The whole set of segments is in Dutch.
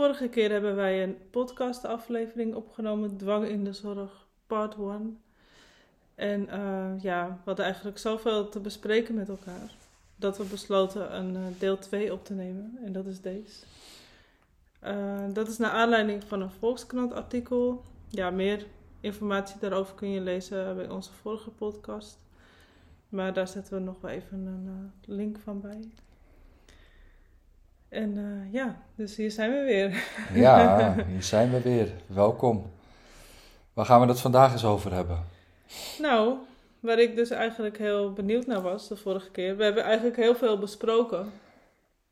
Vorige keer hebben wij een podcastaflevering opgenomen, Dwang in de Zorg, part 1. En uh, ja, we hadden eigenlijk zoveel te bespreken met elkaar, dat we besloten een uh, deel 2 op te nemen. En dat is deze. Uh, dat is naar aanleiding van een Volkskrant artikel. Ja, meer informatie daarover kun je lezen bij onze vorige podcast. Maar daar zetten we nog wel even een link van bij. En uh, ja, dus hier zijn we weer. ja, hier zijn we weer. Welkom. Waar gaan we het vandaag eens over hebben? Nou, waar ik dus eigenlijk heel benieuwd naar was de vorige keer. We hebben eigenlijk heel veel besproken.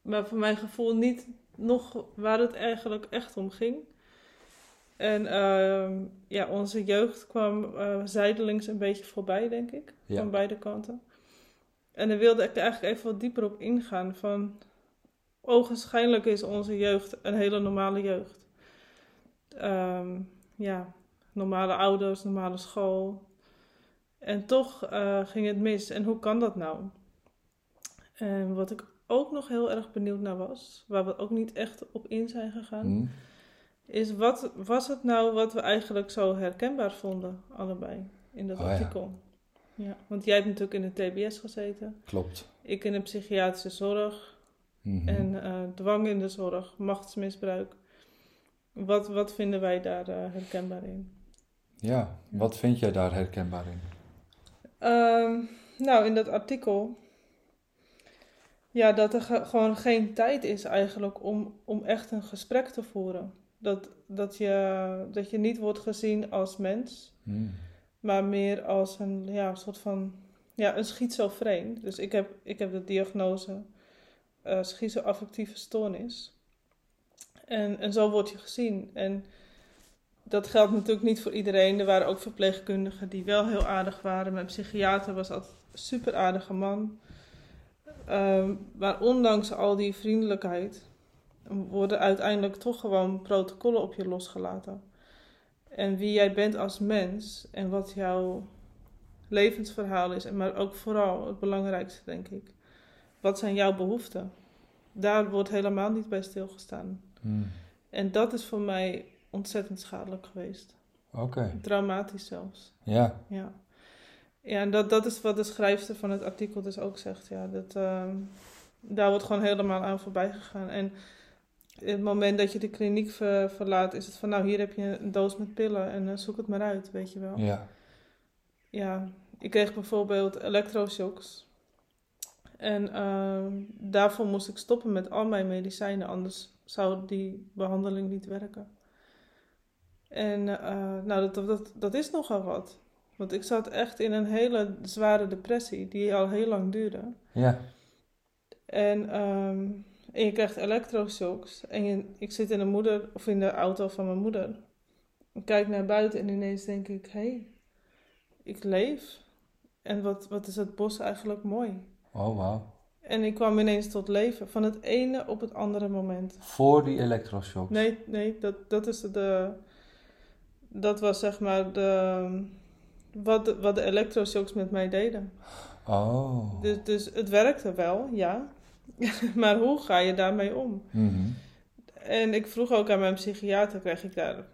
Maar voor mijn gevoel niet nog waar het eigenlijk echt om ging. En uh, ja, onze jeugd kwam uh, zijdelings een beetje voorbij, denk ik. Ja. Van beide kanten. En dan wilde ik er eigenlijk even wat dieper op ingaan van ogenschijnlijk is onze jeugd een hele normale jeugd. Um, ja, normale ouders, normale school. En toch uh, ging het mis. En hoe kan dat nou? En wat ik ook nog heel erg benieuwd naar was, waar we ook niet echt op in zijn gegaan, hmm. is wat was het nou wat we eigenlijk zo herkenbaar vonden, allebei, in dat oh, artikel? Ja. ja. want jij hebt natuurlijk in de TBS gezeten. Klopt. Ik in de psychiatrische zorg. Mhm. En uh, dwang in de zorg, machtsmisbruik. Wat, wat vinden wij daar uh, herkenbaar in? Ja, wat vind jij daar herkenbaar in? Um, nou, in dat artikel. Ja, dat er gewoon geen tijd is eigenlijk om, om echt een gesprek te voeren. Dat, dat, je, dat je niet wordt gezien als mens, mm. maar meer als een ja, soort van ja, een schizofreen. Dus ik heb, ik heb de diagnose uh, schizoaffectieve stoornis. En, en zo word je gezien. En dat geldt natuurlijk niet voor iedereen. Er waren ook verpleegkundigen die wel heel aardig waren. Mijn psychiater was altijd een super aardige man. Um, maar ondanks al die vriendelijkheid worden uiteindelijk toch gewoon protocollen op je losgelaten. En wie jij bent als mens en wat jouw levensverhaal is, en maar ook vooral het belangrijkste, denk ik. Wat zijn jouw behoeften? Daar wordt helemaal niet bij stilgestaan. Hmm. En dat is voor mij ontzettend schadelijk geweest. Oké. Traumatisch zelfs. Ja. Ja. Ja, en dat, dat is wat de schrijfster van het artikel dus ook zegt. Ja, dat, uh, daar wordt gewoon helemaal aan voorbij gegaan. En het moment dat je de kliniek verlaat, is het van nou, hier heb je een doos met pillen en uh, zoek het maar uit, weet je wel. Ja. Ja, ik kreeg bijvoorbeeld elektroshocks. En uh, daarvoor moest ik stoppen met al mijn medicijnen, anders zou die behandeling niet werken. En uh, nou, dat, dat, dat is nogal wat. Want ik zat echt in een hele zware depressie, die al heel lang duurde. Ja. En, um, en je krijgt elektroshocks. En je, ik zit in de moeder, of in de auto van mijn moeder. Ik kijk naar buiten en ineens denk ik, hé, hey, ik leef. En wat, wat is het bos eigenlijk mooi. Oh, wauw. En ik kwam ineens tot leven, van het ene op het andere moment. Voor die elektroshocks? Nee, nee, dat, dat is de... Dat was zeg maar de... Wat de, wat de elektroshocks met mij deden. Oh. Dus, dus het werkte wel, ja. maar hoe ga je daarmee om? Mm En ik vroeg ook aan mijn psychiater, krijg ik daar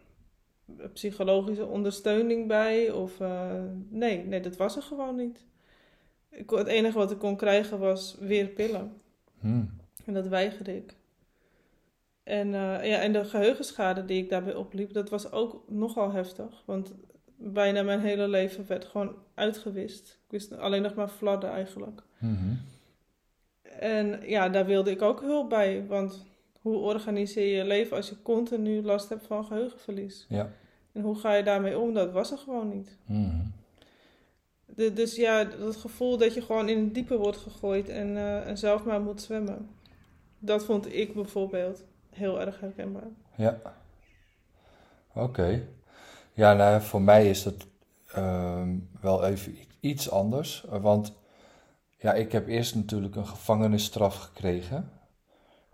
psychologische ondersteuning bij? Of uh, nee, nee, dat was er gewoon niet. Ik, het enige wat ik kon krijgen was weer pillen. Hmm. En dat weigerde ik. En, uh, ja, en de geheugenschade die ik daarbij opliep, dat was ook nogal heftig. Want bijna mijn hele leven werd gewoon uitgewist. Ik wist alleen nog maar fladden eigenlijk. Mm En ja, daar wilde ik ook hulp bij. Want hoe organiseer je je leven als je continu last hebt van geheugenverlies? Ja. En hoe ga je daarmee om? Dat was er gewoon niet. Mm de, dus ja, dat gevoel dat je gewoon in het diepe wordt gegooid en, uh, en zelf maar moet zwemmen. Dat vond ik bijvoorbeeld heel erg herkenbaar. Ja. Oké. Ja, nou, voor mij is dat uh, wel even iets anders. Want ja, ik heb eerst natuurlijk een gevangenisstraf gekregen.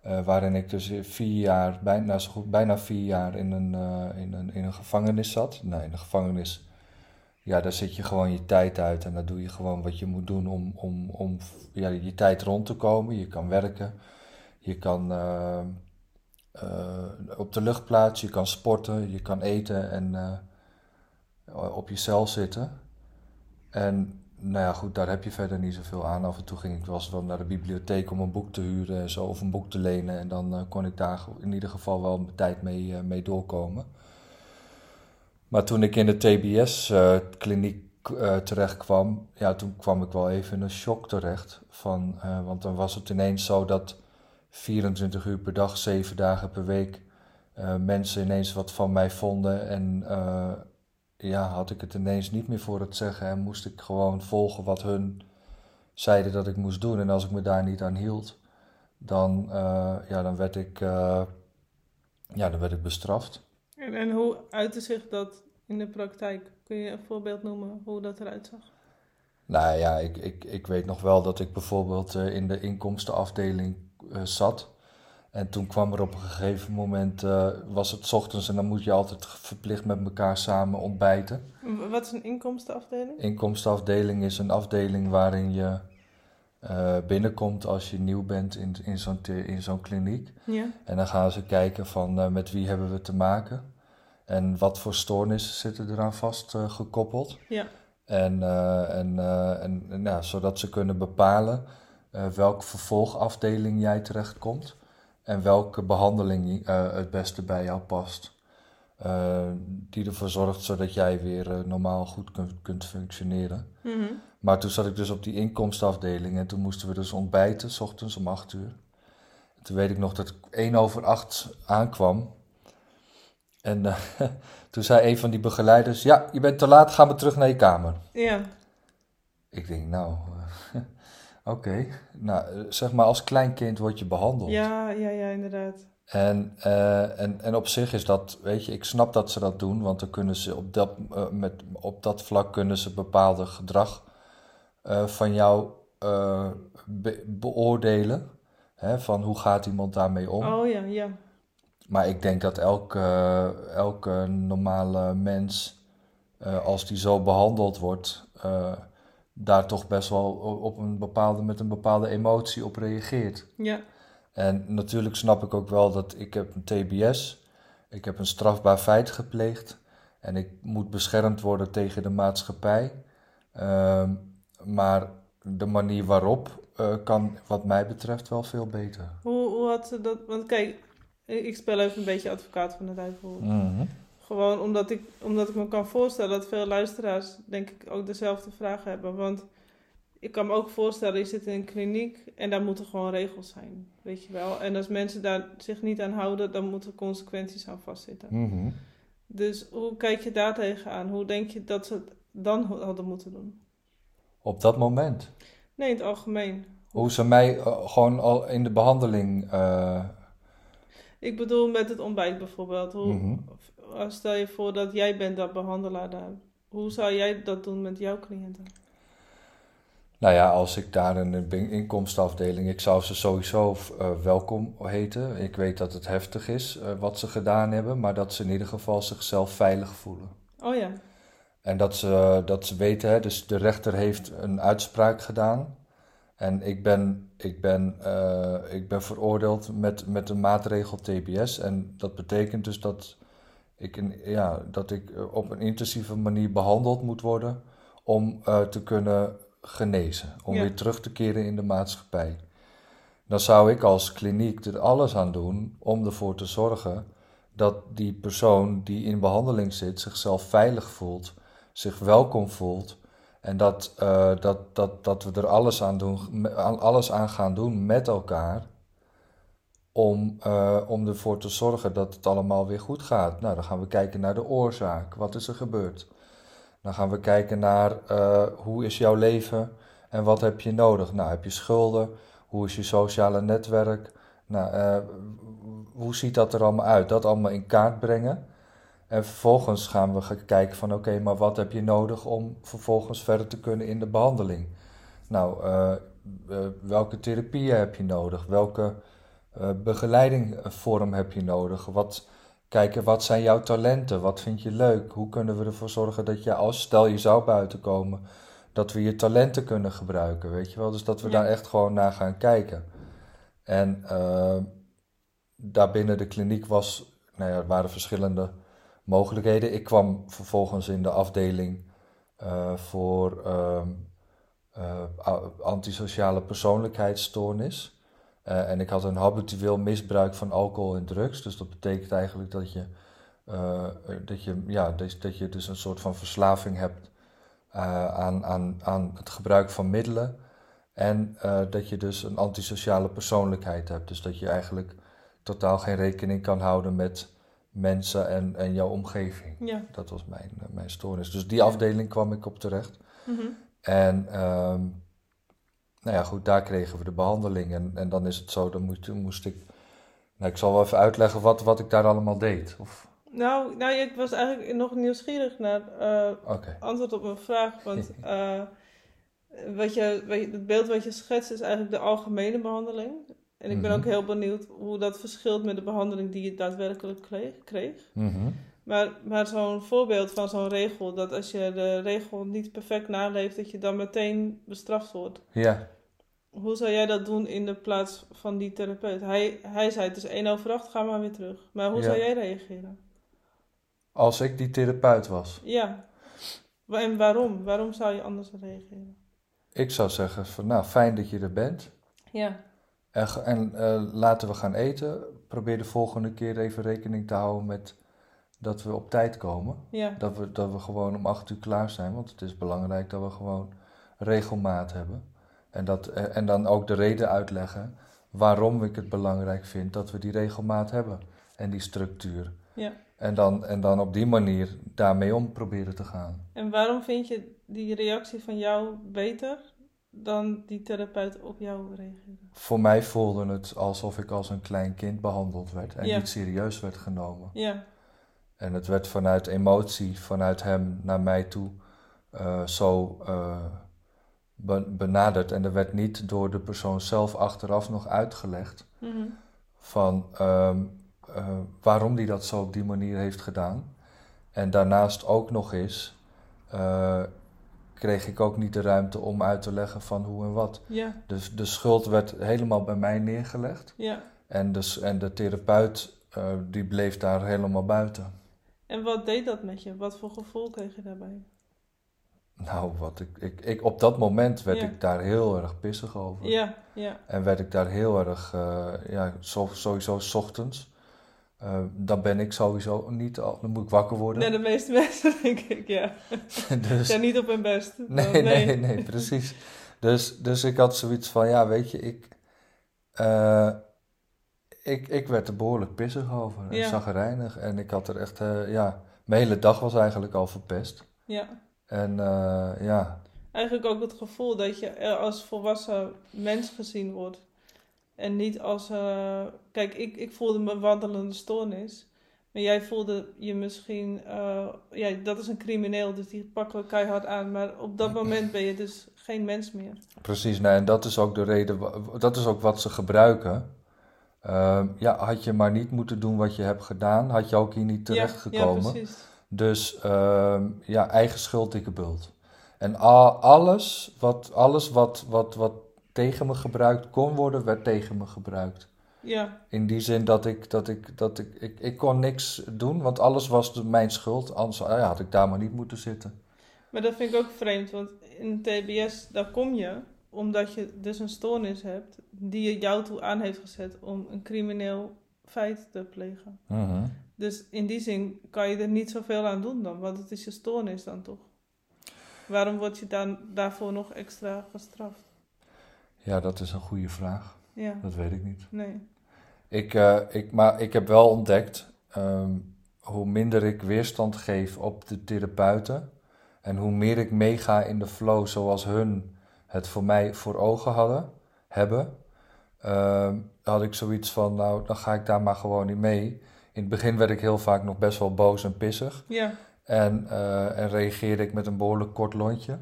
Uh, waarin ik dus vier jaar, bijna, bijna vier jaar in een, in, een, in een gevangenis zat. Nee, in een gevangenis ja, daar zit je gewoon je tijd uit en dan doe je gewoon wat je moet doen om, om, om ja, je tijd rond te komen. Je kan werken, je kan uh, uh, op de luchtplaats, je kan sporten, je kan eten en eh, op je cel zitten. En nou ja, goed, daar heb je verder niet zoveel aan. Af en toe ging ik wel naar de bibliotheek om een boek te huren en zo, of een boek te lenen. En dan kon ik daar in ieder geval wel mijn tijd mee, mee doorkomen. Maar toen ik in de TBS-kliniek uh, terecht kwam, ja, toen kwam ik wel even in een shock terecht. Van, uh, want dan was het ineens zo dat 24 uur per dag, 7 dagen per week, mensen ineens wat van mij vonden. En ja, had ik het ineens niet meer voor het zeggen en moest ik gewoon volgen wat hun zeiden dat ik moest doen. En als ik me daar niet aan hield, dan, ja, dan, werd, ik, ja, dan werd ik bestraft. En, en hoe uitte zich dat in de praktijk? Kun je een voorbeeld noemen hoe dat eruit zag? Nou ja, ik, ik, ik weet nog wel dat ik bijvoorbeeld uh, in de inkomstenafdeling uh, zat. En toen kwam er op een gegeven moment, uh, was het ochtends en dan moet je altijd verplicht met elkaar samen ontbijten. Wat is een inkomstenafdeling? Inkomstenafdeling is een afdeling waarin je binnenkomt als je nieuw bent in, in zo'n in zo'n kliniek. Ja. En dan gaan ze kijken van met wie hebben we te maken. En wat voor stoornissen zitten eraan vast uh, gekoppeld. Ja. En, en, en, en ja, zodat ze kunnen bepalen welke vervolgafdeling jij terechtkomt. En welke behandeling het beste bij jou past. Die ervoor zorgt zodat jij weer normaal goed kunt, kunt functioneren. Mm -hmm. Maar toen zat ik dus op die inkomstenafdeling en toen moesten we dus ontbijten, s ochtends om 8 uur. En toen weet ik nog dat ik 1 over 8 aankwam. En uh, toen zei een van die begeleiders: Ja, je bent te laat, ga maar terug naar je kamer. Ja. Ik denk, nou, uh, oké. Okay. Nou, zeg maar, als klein kind word je behandeld. Ja, ja, ja, inderdaad. En, uh, en, en op zich is dat, weet je, ik snap dat ze dat doen, want dan kunnen ze op dat, met, op dat vlak kunnen ze bepaalde gedrag van jou be beoordelen. Hè, van hoe gaat iemand daarmee om? Oh ja, ja. Maar ik denk dat elke, elke normale mens, als die zo behandeld wordt, daar toch best wel op een bepaalde, met een bepaalde emotie op reageert. Ja. En natuurlijk snap ik ook wel dat ik heb een TBS, ik heb een strafbaar feit gepleegd en ik moet beschermd worden tegen de maatschappij. Uh, maar de manier waarop uh, kan wat mij betreft wel veel beter. Hoe, hoe had ze dat, want kijk, ik speel even een beetje advocaat van de duivel. Mm -hmm. Gewoon omdat ik, omdat ik me kan voorstellen dat veel luisteraars, denk ik, ook dezelfde vraag hebben. Want ik kan me ook voorstellen, je zit in een kliniek en daar moeten gewoon regels zijn. Weet je wel. En als mensen daar zich niet aan houden, dan moeten consequenties aan vastzitten. Mm -hmm. Dus hoe kijk je daar tegenaan? Hoe denk je dat ze het dan hadden moeten doen? Op dat moment? Nee, in het algemeen. Hoe ze mij uh, gewoon al in de behandeling. Uh... Ik bedoel met het ontbijt bijvoorbeeld. Hoe, mm -hmm. Stel je voor dat jij bent dat behandelaar daar. Hoe zou jij dat doen met jouw cliënten? Nou ja, als ik daar in een inkomstenafdeling, ik zou ze sowieso uh, welkom heten. Ik weet dat het heftig is uh, wat ze gedaan hebben, maar dat ze in ieder geval zichzelf veilig voelen. Oh ja. En dat ze, dat ze weten, hè, dus de rechter heeft een uitspraak gedaan. En ik ben, ik ben, uh, ik ben veroordeeld met, met een maatregel TBS. En dat betekent dus dat ik, in, ja, dat ik op een intensieve manier behandeld moet worden om te kunnen genezen. Om Ja. weer terug te keren in de maatschappij. Dan zou ik als kliniek er alles aan doen om ervoor te zorgen dat die persoon die in behandeling zit zichzelf veilig voelt, zich welkom voelt. En dat, uh, dat, dat, dat we er alles aan, doen, alles aan gaan doen met elkaar om, uh, om ervoor te zorgen dat het allemaal weer goed gaat. Nou, dan gaan we kijken naar de oorzaak. Wat is er gebeurd? Dan gaan we kijken naar uh, hoe is jouw leven en wat heb je nodig? Nou, heb je schulden? Hoe is je sociale netwerk? Nou, uh, hoe ziet dat er allemaal uit? Dat allemaal in kaart brengen. En vervolgens gaan we kijken van oké, maar wat heb je nodig om vervolgens verder te kunnen in de behandeling? Nou, uh, welke therapieën heb je nodig? Welke begeleidingvorm heb je nodig? Wat, kijken wat zijn jouw talenten? Wat vind je leuk? Hoe kunnen we ervoor zorgen dat je, als stel je zou buiten komen, dat we je talenten kunnen gebruiken? Weet je wel? Dus dat we ja. daar echt gewoon naar gaan kijken. En uh, daar binnen de kliniek was nou ja, er waren verschillende mogelijkheden. Ik kwam vervolgens in de afdeling eh, voor ehm, eh, antisociale persoonlijkheidsstoornis. Eh, en ik had een habitueel misbruik van alcohol en drugs. Dus dat betekent eigenlijk dat je, eh, dat je, ja, dat, dat je dus een soort van verslaving hebt eh, aan, aan, aan het gebruik van middelen. En eh, dat je dus een antisociale persoonlijkheid hebt. Dus dat je eigenlijk totaal geen rekening kan houden met mensen en, en jouw omgeving. Ja. Dat was mijn, eh, mijn stoornis. Dus die afdeling kwam ik op terecht. Mhm. En ehm, nou ja, goed, daar kregen we de behandeling. En, en dan is het zo, dan moest, moest ik. Nou, ik zal wel even uitleggen wat, wat ik daar allemaal deed. Of, Nou, nou, ik was eigenlijk nog nieuwsgierig naar Oké. antwoord op mijn vraag. Want eh, wat je, wat je- het beeld wat je schetst is eigenlijk de algemene behandeling. En ik ben Mhm. ook heel benieuwd hoe dat verschilt met de behandeling die je daadwerkelijk kreeg. kreeg. Mhm. Maar, maar zo'n voorbeeld van zo'n regel, dat als je de regel niet perfect naleeft, dat je dan meteen bestraft wordt. Ja, Hoe zou jij dat doen in de plaats van die therapeut? Hij, hij zei het is 1 over 8, ga maar weer terug. Maar hoe Ja. zou jij reageren? als ik die therapeut was. Ja. En waarom? Waarom zou je anders reageren? Ik zou zeggen van, nou, fijn dat je er bent. Ja. En, en eh, laten we gaan eten. Probeer de volgende keer even rekening te houden met dat we op tijd komen. Ja. Dat we, dat we gewoon om acht uur klaar zijn. Want het is belangrijk dat we gewoon regelmaat hebben. En, dat, eh, en dan ook de reden uitleggen waarom ik het belangrijk vind dat we die regelmaat hebben. En die structuur. Ja. En dan, en dan op die manier daarmee om proberen te gaan. En waarom vind je die reactie van jou beter dan die therapeut op jou reageerde? Voor mij voelde het alsof ik als een klein kind behandeld werd. En Ja. niet serieus werd genomen. Ja. En het werd vanuit emotie, vanuit hem naar mij toe, eh, zo eh, be- benaderd. En er werd niet door de persoon zelf achteraf nog uitgelegd Mhm. van ehm, eh, waarom die dat zo op die manier heeft gedaan. En daarnaast ook nog eens kreeg ik ook niet de ruimte om uit te leggen van hoe en wat. Dus de schuld werd helemaal bij mij neergelegd. En, dus, en de therapeut die bleef daar helemaal buiten. En wat deed dat met je? Wat voor gevoel kreeg je daarbij? Nou, wat ik, ik, ik, op dat moment werd Ja. ik daar heel erg pissig over. Ja. Ja. En werd ik daar heel erg, eh, ja, zo, sowieso 's ochtends. eh, dan ben ik sowieso niet al, dan moet ik wakker worden. Nee, de meeste mensen denk ik, ja. dus, Zijn niet op hun best. nee, nee, nee, precies. Dus, dus ik had zoiets van, ja, weet je, ik, eh, ik, ik werd er behoorlijk pissig over en Ja. zagrijnig. En ik had er echt, eh, ja, mijn hele dag was eigenlijk al verpest. Ja. En eh, ja, Eigenlijk ook het gevoel dat je er als volwassen mens gezien wordt. En niet als... eh, kijk, ik, ik voelde me wandelende stoornis. Maar jij voelde je misschien... ja, dat is een crimineel, dus die pakken we keihard aan. Maar op dat moment ben je dus geen mens meer. Precies, nee, en dat is ook de reden, dat is ook wat ze gebruiken. Ehm, ja, had je maar niet moeten doen wat je hebt gedaan, had je ook hier niet Ja, terechtgekomen. Ja, precies. dus ehm, ja, eigen schuld, dikke bult. En al, alles, wat, alles wat, wat, wat tegen me gebruikt kon worden, werd tegen me gebruikt. Ja, In die zin dat ik, dat ik, dat ik, ik, ik kon niks doen, want alles was mijn schuld. Anders ah ja, had ik daar maar niet moeten zitten. maar dat vind ik ook vreemd. Want in TBS, daar kom je omdat je dus een stoornis hebt... die je jou toe aan heeft gezet om een crimineel feit te plegen. Mhm. Dus in die zin kan je er niet zoveel aan doen dan, want het is je stoornis dan toch? Waarom word je dan daarvoor nog extra gestraft? Ja, dat is een goede vraag. Ja, Dat weet ik niet. nee. Ik, eh, ik, maar ik heb wel ontdekt, ehm, hoe minder ik weerstand geef op de therapeuten en hoe meer ik meega in de flow zoals hun het voor mij voor ogen hadden, hebben, ehm, had ik zoiets van, nou, dan ga ik daar maar gewoon niet mee. In het begin werd ik heel vaak nog best wel boos en pissig Ja, en, eh, en reageerde ik met een behoorlijk kort lontje.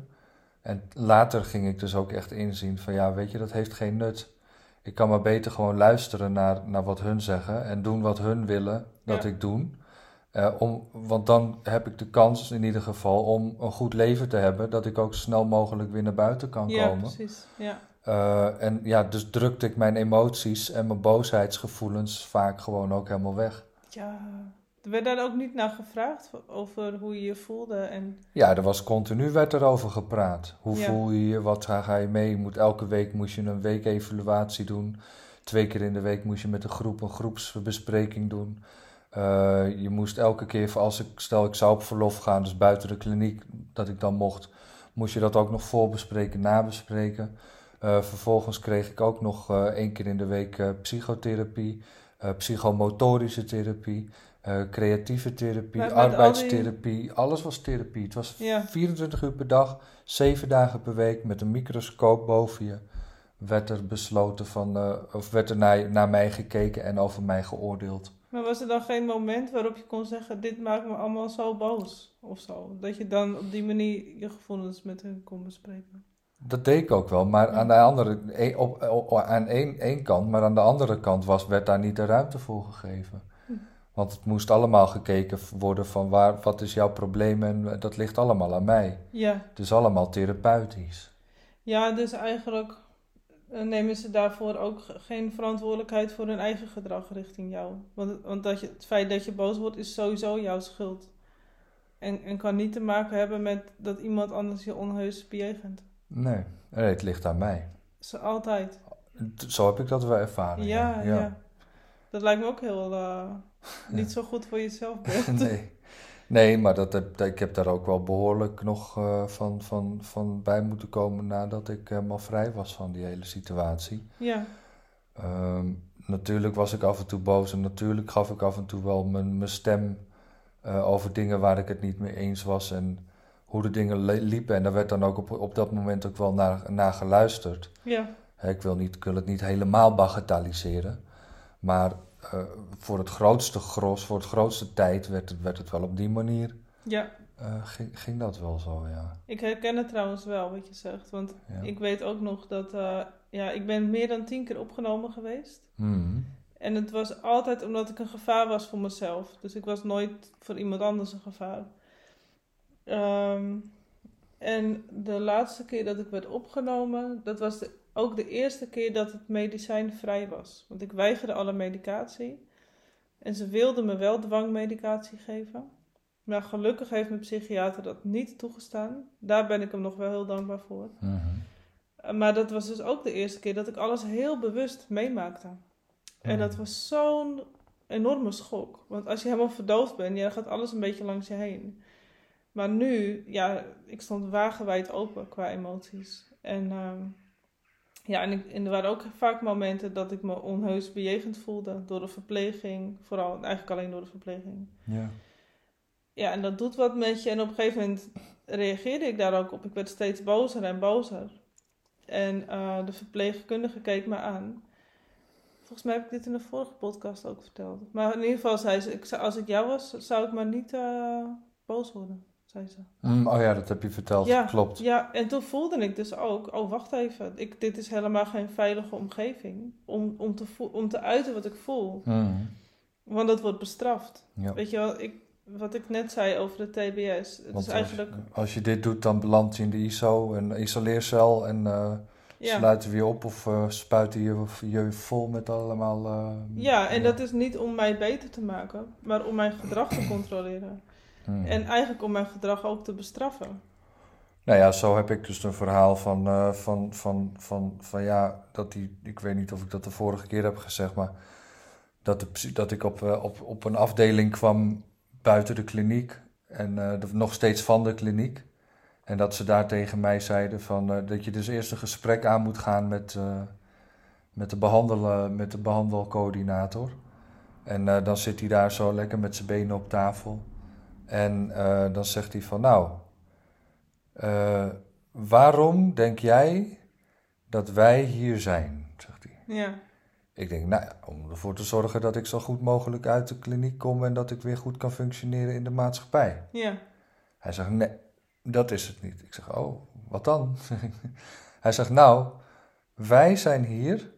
En later ging ik dus ook echt inzien van, ja, weet je, dat heeft geen nut. Ik kan maar beter gewoon luisteren naar, naar wat hun zeggen en doen wat hun willen dat Ja. ik doe. Eh, om, want dan heb ik de kans in ieder geval om een goed leven te hebben, dat ik ook zo snel mogelijk weer naar buiten kan ja komen. precies. Ja, Eh, en ja, dus drukte ik mijn emoties en mijn boosheidsgevoelens vaak gewoon ook helemaal weg. Ja, er werd daar ook niet naar gevraagd over hoe je je voelde. En... Ja, er was continu werd erover gepraat. Hoe Ja. voel je je? Wat ga, ga je mee? Je moet, elke week moest je een weekevaluatie doen. Twee keer in de week moest je met een groep een groepsbespreking doen. Eh, je moest elke keer, als ik, stel ik zou op verlof gaan, dus buiten de kliniek, dat ik dan mocht, moest je dat ook nog voorbespreken, nabespreken. Eh, vervolgens kreeg ik ook nog eh, één keer in de week psychotherapie, psychomotorische therapie, creatieve therapie, Maar die- arbeidstherapie. Alles was therapie. Het was Ja. 24 uur per dag, 7 dagen per week met een microscoop boven je. Werd er besloten van, of werd er naar, naar mij gekeken en over mij geoordeeld. Maar was er dan geen moment waarop je kon zeggen: Dit maakt me allemaal zo boos? Of zo? Dat je dan op die manier je gevoelens met hun kon bespreken. Dat deed ik ook wel, maar aan de andere, e- op, op- aan één, één kant, maar aan de andere kant was, werd daar niet de ruimte voor gegeven. Hm. Want het moest allemaal gekeken worden van waar, wat is jouw probleem en dat ligt allemaal aan mij. Ja, Het is allemaal therapeutisch. ja dus eigenlijk eh, nemen ze daarvoor ook ge- geen verantwoordelijkheid voor hun eigen gedrag richting jou. Want, want dat je, het feit dat je boos wordt is sowieso jouw schuld. En, en kan niet te maken hebben met dat iemand anders je onheus bejegent. Nee, nee, het ligt aan mij. Ze altijd. Zo heb ik dat wel ervaren. Ja, ja. Dat lijkt me ook heel eh, niet zo goed voor jezelf. nee. Nee, maar dat heb, ik heb daar ook wel behoorlijk nog eh, van, van, van bij moeten komen nadat ik helemaal vrij was van die hele situatie. Ja, Ehm, natuurlijk was ik af en toe boos en natuurlijk gaf ik af en toe wel mijn, mijn stem eh, over dingen waar ik het niet mee eens was en hoe de dingen liepen. En daar werd dan ook op, op dat moment ook wel naar, naar geluisterd. ja, Ik wil, niet, ik wil het niet helemaal bagatelliseren, maar eh, voor het grootste gros, voor het grootste tijd werd het, werd het wel op die manier, ja. eh, ging, ging dat wel zo, ja. Ik herken het trouwens wel wat je zegt. Want ja. ik weet ook nog dat... eh, ja, ik ben meer dan tien keer opgenomen geweest. Mhm. En het was altijd omdat ik een gevaar was voor mezelf. Dus ik was nooit voor iemand anders een gevaar. Ehm, en de laatste keer dat ik werd opgenomen, dat was de, ook de eerste keer dat het medicijn vrij was. Want ik weigerde alle medicatie. En ze wilden me wel dwangmedicatie geven. Maar gelukkig heeft mijn psychiater dat niet toegestaan. Daar ben ik hem nog wel heel dankbaar voor. Mhm. Maar dat was dus ook de eerste keer dat ik alles heel bewust meemaakte. En Mhm. dat was zo'n enorme schok. Want als je helemaal verdoofd bent, ja, dan gaat alles een beetje langs je heen. Maar nu, ja, ik stond wagenwijd open qua emoties. En ehm, ja, en, ik, en er waren ook vaak momenten dat ik me onheus bejegend voelde door de verpleging. Vooral, eigenlijk alleen door de verpleging. Ja. Ja, en dat doet wat met je. En op een gegeven moment reageerde ik daar ook op. Ik werd steeds bozer en bozer. En eh, de verpleegkundige keek me aan. Volgens mij heb ik dit in de vorige podcast ook verteld. Maar in ieder geval zei ze, ik, als ik jou was, zou ik maar niet eh, boos worden, zei ze. Mm, oh ja, dat heb je verteld, Ja, klopt. Ja, en toen voelde ik dus ook, oh wacht even, ik, dit is helemaal geen veilige omgeving om, om, te om te uiten wat ik voel. Mhm. Want dat wordt bestraft. Ja. Weet je wel, ik, wat ik net zei over de TBS. Het Want is eigenlijk, als, als je dit doet, dan beland je in de ISO, een isoleercel en ja. sluiten we je op of eh, spuiten je, je vol met allemaal... eh, Ja, en dat is niet om mij beter te maken, maar om mijn gedrag te controleren. Mhm. En eigenlijk om mijn gedrag ook te bestraffen. Nou ja, zo heb ik dus een verhaal van, eh, van, van, van, van ja, dat die, ik weet niet of ik dat de vorige keer heb gezegd, maar dat, de, dat ik op, eh, op, op een afdeling kwam buiten de kliniek en eh, de- nog steeds van de kliniek. En dat ze daar tegen mij zeiden van, dat je dus eerst een gesprek aan moet gaan met, met, de, behandelen, met de behandelcoördinator. En dan zit hij daar zo lekker met zijn benen op tafel. En eh, dan zegt hij van, nou, eh, waarom denk jij dat wij hier zijn? Zegt hij. Ja, Ik denk, nou ja, om ervoor te zorgen dat ik zo goed mogelijk uit de kliniek kom en dat ik weer goed kan functioneren in de maatschappij. ja, Hij zegt, nee, dat is het niet. Ik zeg, oh, wat dan? Hij zegt, nou, wij zijn hier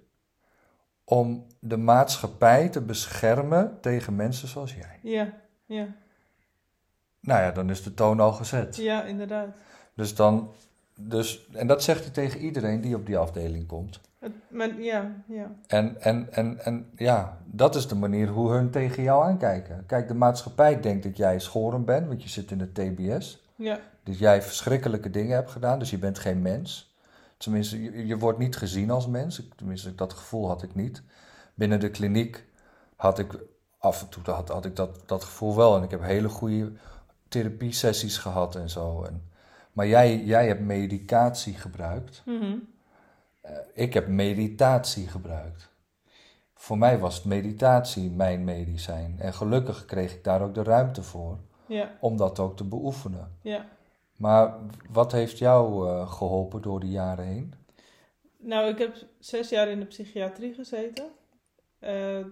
om de maatschappij te beschermen tegen mensen zoals jij. ja, ja, Nou ja, dan is de toon al gezet. ja, inderdaad. Dus dan, dus, en dat zegt hij tegen iedereen die op die afdeling komt. Het, maar, ja, ja. En, en, en, en ja, dat is de manier hoe hun tegen jou aankijken. Kijk, de maatschappij denkt dat jij schoren bent, want je zit in de TBS. Ja, Dat jij verschrikkelijke dingen hebt gedaan, dus je bent geen mens. Tenminste, je, je wordt niet gezien als mens. Tenminste, dat gevoel had ik niet. Binnen de kliniek had ik af en toe had, had ik dat, dat gevoel wel. En ik heb hele goede therapiesessies gehad en zo. En, maar jij, jij hebt medicatie gebruikt. mhm. Eh, ik heb meditatie gebruikt. Voor mij was meditatie mijn medicijn. En gelukkig kreeg ik daar ook de ruimte voor ja, om dat ook te beoefenen. ja. Maar wat heeft jou eh, geholpen door de jaren heen? Nou, ik heb zes jaar in de psychiatrie gezeten. Eh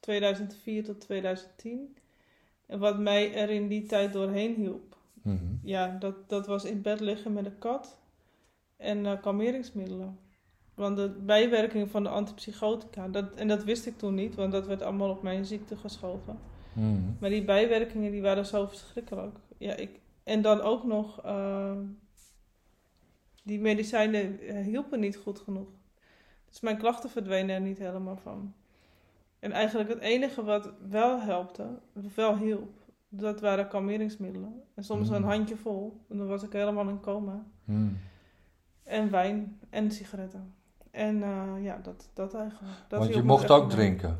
2004 tot 2010. En wat mij er in die tijd doorheen hielp, Mhm. ja, dat, dat was in bed liggen met een kat en eh, kalmeringsmiddelen. Want de bijwerking van de antipsychotica, dat, en dat wist ik toen niet, want dat werd allemaal op mijn ziekte geschoven. Mhm. Maar die bijwerkingen die waren zo verschrikkelijk. Ja, ik, en dan ook nog, eh, die medicijnen eh, hielpen niet goed genoeg. Dus mijn klachten verdwenen er niet helemaal van. En eigenlijk het enige wat wel helpte, of wel hielp, dat waren kalmeringsmiddelen. En soms Mm. een handje vol, en dan was ik helemaal in coma. Mhm. En wijn en sigaretten. En eh, ja, dat, dat eigenlijk. Dat Want je mocht ook mee. drinken.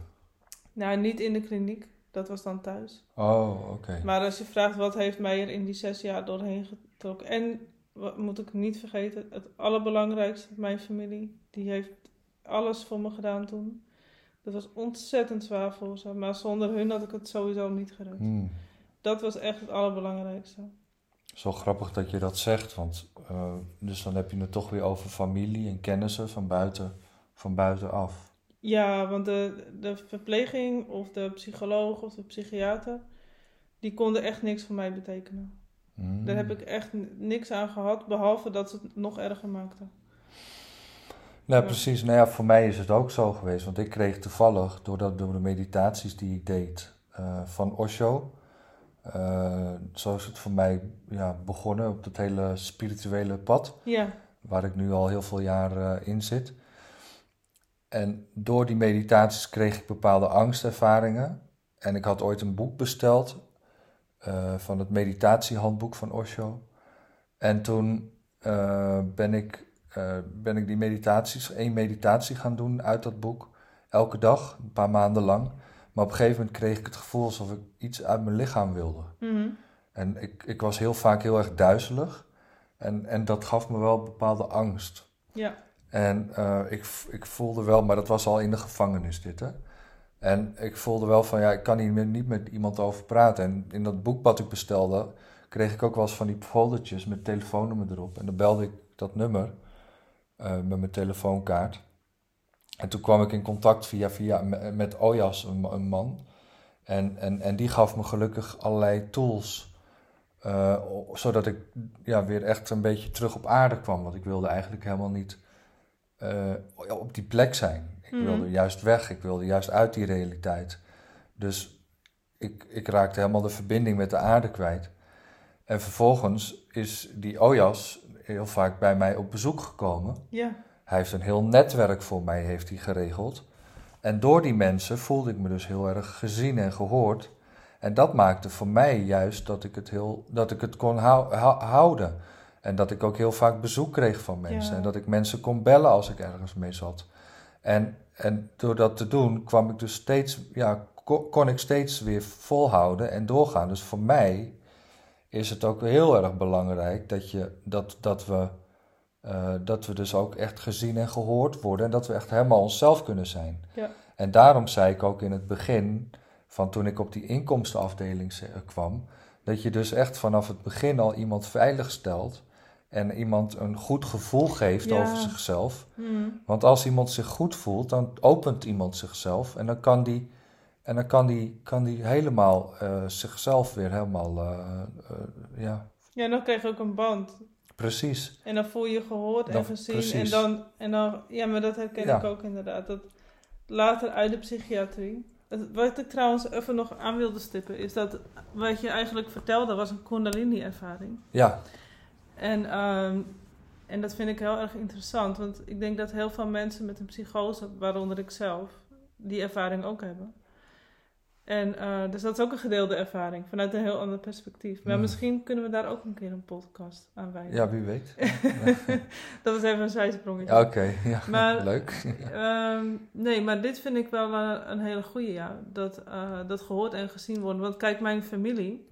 Nou, niet in de kliniek. Dat was dan thuis. Oh, oké. Maar als je vraagt wat heeft mij er in die zes jaar doorheen getrokken. En wat moet ik niet vergeten, het allerbelangrijkste, mijn familie. Die heeft alles voor me gedaan toen. Dat was ontzettend zwaar voor ze. Maar zonder hun had ik het sowieso niet gered. Mhm. Dat was echt het allerbelangrijkste. Zo grappig dat je dat zegt, want eh, dus dan heb je het toch weer over familie en kennissen van buiten, van buitenaf. Ja, want de, de verpleging of de psycholoog of de psychiater, die konden echt niks voor mij betekenen. Mhm. Daar heb ik echt niks aan gehad, behalve dat ze het nog erger maakten. Nou, Ja. precies. Nou ja, voor mij is het ook zo geweest. Want ik kreeg toevallig, doordat, door de meditaties die ik deed eh, van Osho... eh, zo is het voor mij ja, begonnen op dat hele spirituele pad... Ja, waar ik nu al heel veel jaar eh, in zit. En door die meditaties kreeg ik bepaalde angstervaringen. En ik had ooit een boek besteld van het meditatiehandboek van Osho. En toen ben, ik, eh, ben ik die meditaties, één meditatie gaan doen uit dat boek. Elke dag, een paar maanden lang. Maar op een gegeven moment kreeg ik het gevoel alsof ik iets uit mijn lichaam wilde. mhm. En ik, ik was heel vaak heel erg duizelig. En, en dat gaf me wel bepaalde angst. ja, En eh, ik, ik voelde wel, maar dat was al in de gevangenis dit, hè. En ik voelde wel van, ja, ik kan hier niet met iemand over praten. En in dat boek wat ik bestelde, kreeg ik ook wel eens van die foldertjes met telefoonnummer erop. En dan belde ik dat nummer met mijn telefoonkaart. En toen kwam ik in contact via, via met, met Ojas, een, een man. En, en, en die gaf me gelukkig allerlei tools. eh, zodat ik ja, weer echt een beetje terug op aarde kwam. Want ik wilde eigenlijk helemaal niet eh, op die plek zijn. Ik Mhm. wilde juist weg. Ik wilde juist uit die realiteit. Dus ik, ik raakte helemaal de verbinding met de aarde kwijt. En vervolgens is die Ojas heel vaak bij mij op bezoek gekomen. ja, Hij heeft een heel netwerk voor mij heeft hij geregeld. En door die mensen voelde ik me dus heel erg gezien en gehoord. En dat maakte voor mij juist dat ik het, heel, dat ik het kon hou- hou- houden. En dat ik ook heel vaak bezoek kreeg van mensen. Ja. En dat ik mensen kon bellen als ik ergens mee zat. En, en door dat te doen kwam ik dus steeds, ja, ko- kon ik steeds weer volhouden en doorgaan. Dus voor mij is het ook heel erg belangrijk dat, je, dat, dat, we, eh, dat we dus ook echt gezien en gehoord worden. En dat we echt helemaal onszelf kunnen zijn. ja, En daarom zei ik ook in het begin, van toen ik op die inkomstenafdeling ze- kwam, dat je dus echt vanaf het begin al iemand veilig stelt en iemand een goed gevoel geeft Ja. over zichzelf. mhm. Want als iemand zich goed voelt, dan opent iemand zichzelf en dan kan die, en dan kan die, kan die helemaal eh, zichzelf weer helemaal, eh, eh, ja, ja, dan krijg je ook een band. precies. En dan voel je gehoord en Dan- gezien. precies. En dan, en dan, ja, maar dat herken Ja. ik ook inderdaad. Dat later uit de psychiatrie. Wat ik trouwens even nog aan wilde stippen, is dat wat je eigenlijk vertelde was een Kundalini-ervaring. Ja, En ehm, En dat vind ik heel erg interessant, want ik denk dat heel veel mensen met een psychose, waaronder ik zelf, die ervaring ook hebben. En uh, dus dat is ook een gedeelde ervaring, vanuit een heel ander perspectief. Maar misschien kunnen we daar ook een keer een podcast aan wijden. Ja, wie weet. dat was even een zijsprongetje. Ja, Oké, ja. Maar- leuk. Ehm, nee, maar dit vind ik wel een, een hele goede, ja. Dat, eh, dat gehoord en gezien worden. Want kijk, mijn familie,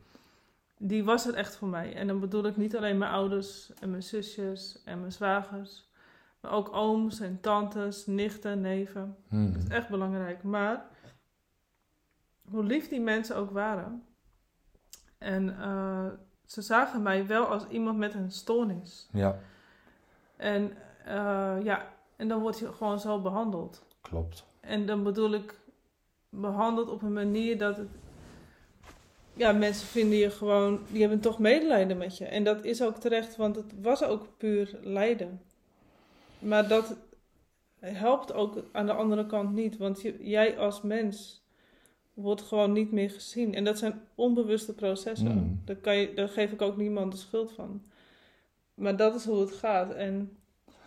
die was er echt voor mij. En dan bedoel ik niet alleen mijn ouders en mijn zusjes en mijn zwagers. Maar ook ooms en tantes, nichten, neven. Hmm. Dat is echt belangrijk. Maar hoe lief die mensen ook waren. En eh, ze zagen mij wel als iemand met een stoornis. Ja, En eh, ja, en dan word je gewoon zo behandeld. klopt. En dan bedoel ik behandeld op een manier dat het. Ja, mensen vinden je gewoon. Die hebben toch medelijden met je. En dat is ook terecht, want het was ook puur lijden. Maar dat helpt ook aan de andere kant niet. Want je, jij als mens wordt gewoon niet meer gezien. En dat zijn onbewuste processen. Mm. Daar, kan je, daar geef ik ook niemand de schuld van. Maar dat is hoe het gaat. En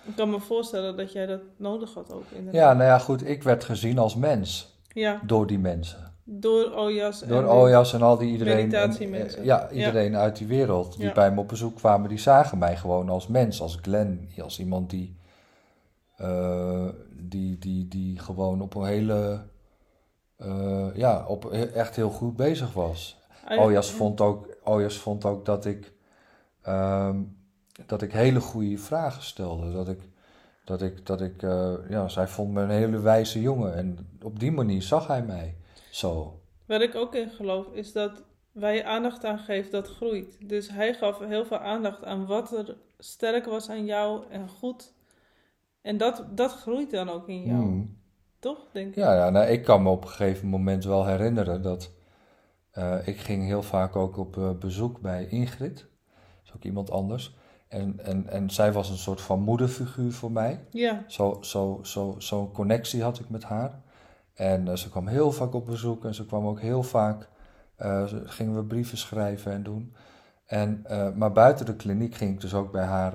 ik kan me voorstellen dat jij dat nodig had ook. Inderdaad. Ja, nou ja, goed. Ik werd gezien als mens Ja, door die mensen. door Ojas. en Door Ojas en al die iedereen. en, ja, iedereen uit die wereld die Ja. bij me op bezoek kwamen, die zagen mij gewoon als mens, als Glenn, als iemand die, eh, die, die, die gewoon op een hele, eh, ja, op echt heel goed bezig was. Ojas vond ook, Ojas vond ook dat ik, ehm, dat ik hele goede vragen stelde. Dat ik, dat ik, dat ik eh, ja, zij vond me een hele wijze jongen. En op die manier zag hij mij zo. Waar ik ook in geloof is dat waar je aandacht aan geeft, dat groeit. Dus hij gaf heel veel aandacht aan wat er sterk was aan jou en goed. En dat, dat groeit dan ook in jou. Hmm. Toch, denk ik? Ja, ja nou, ik kan me op een gegeven moment wel herinneren dat eh, ik ging heel vaak ook op eh, bezoek bij Ingrid. Dat is ook iemand anders. En, en, en zij was een soort van moederfiguur voor mij. Ja, Zo, zo, zo, zo'n connectie had ik met haar. En eh, ze kwam heel vaak op bezoek en ze kwam ook heel vaak, gingen we brieven schrijven en doen. En, maar buiten de kliniek ging ik dus ook bij haar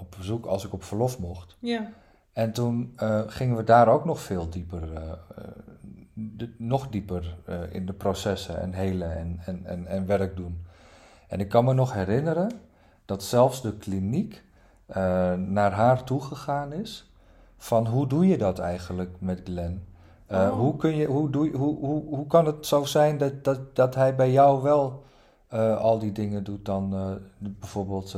op bezoek als ik op verlof mocht. ja, En toen eh, gingen we daar ook nog veel dieper, eh, eh, de- nog dieper in de processen en helen en, en, en, en werk doen. En ik kan me nog herinneren dat zelfs de kliniek naar haar toegegaan is van hoe doe je dat eigenlijk met Glenn? Oh. hoe, kun je, hoe, doe je, hoe, hoe, hoe kan het zo zijn dat, dat, dat hij bij jou wel al die dingen doet dan bijvoorbeeld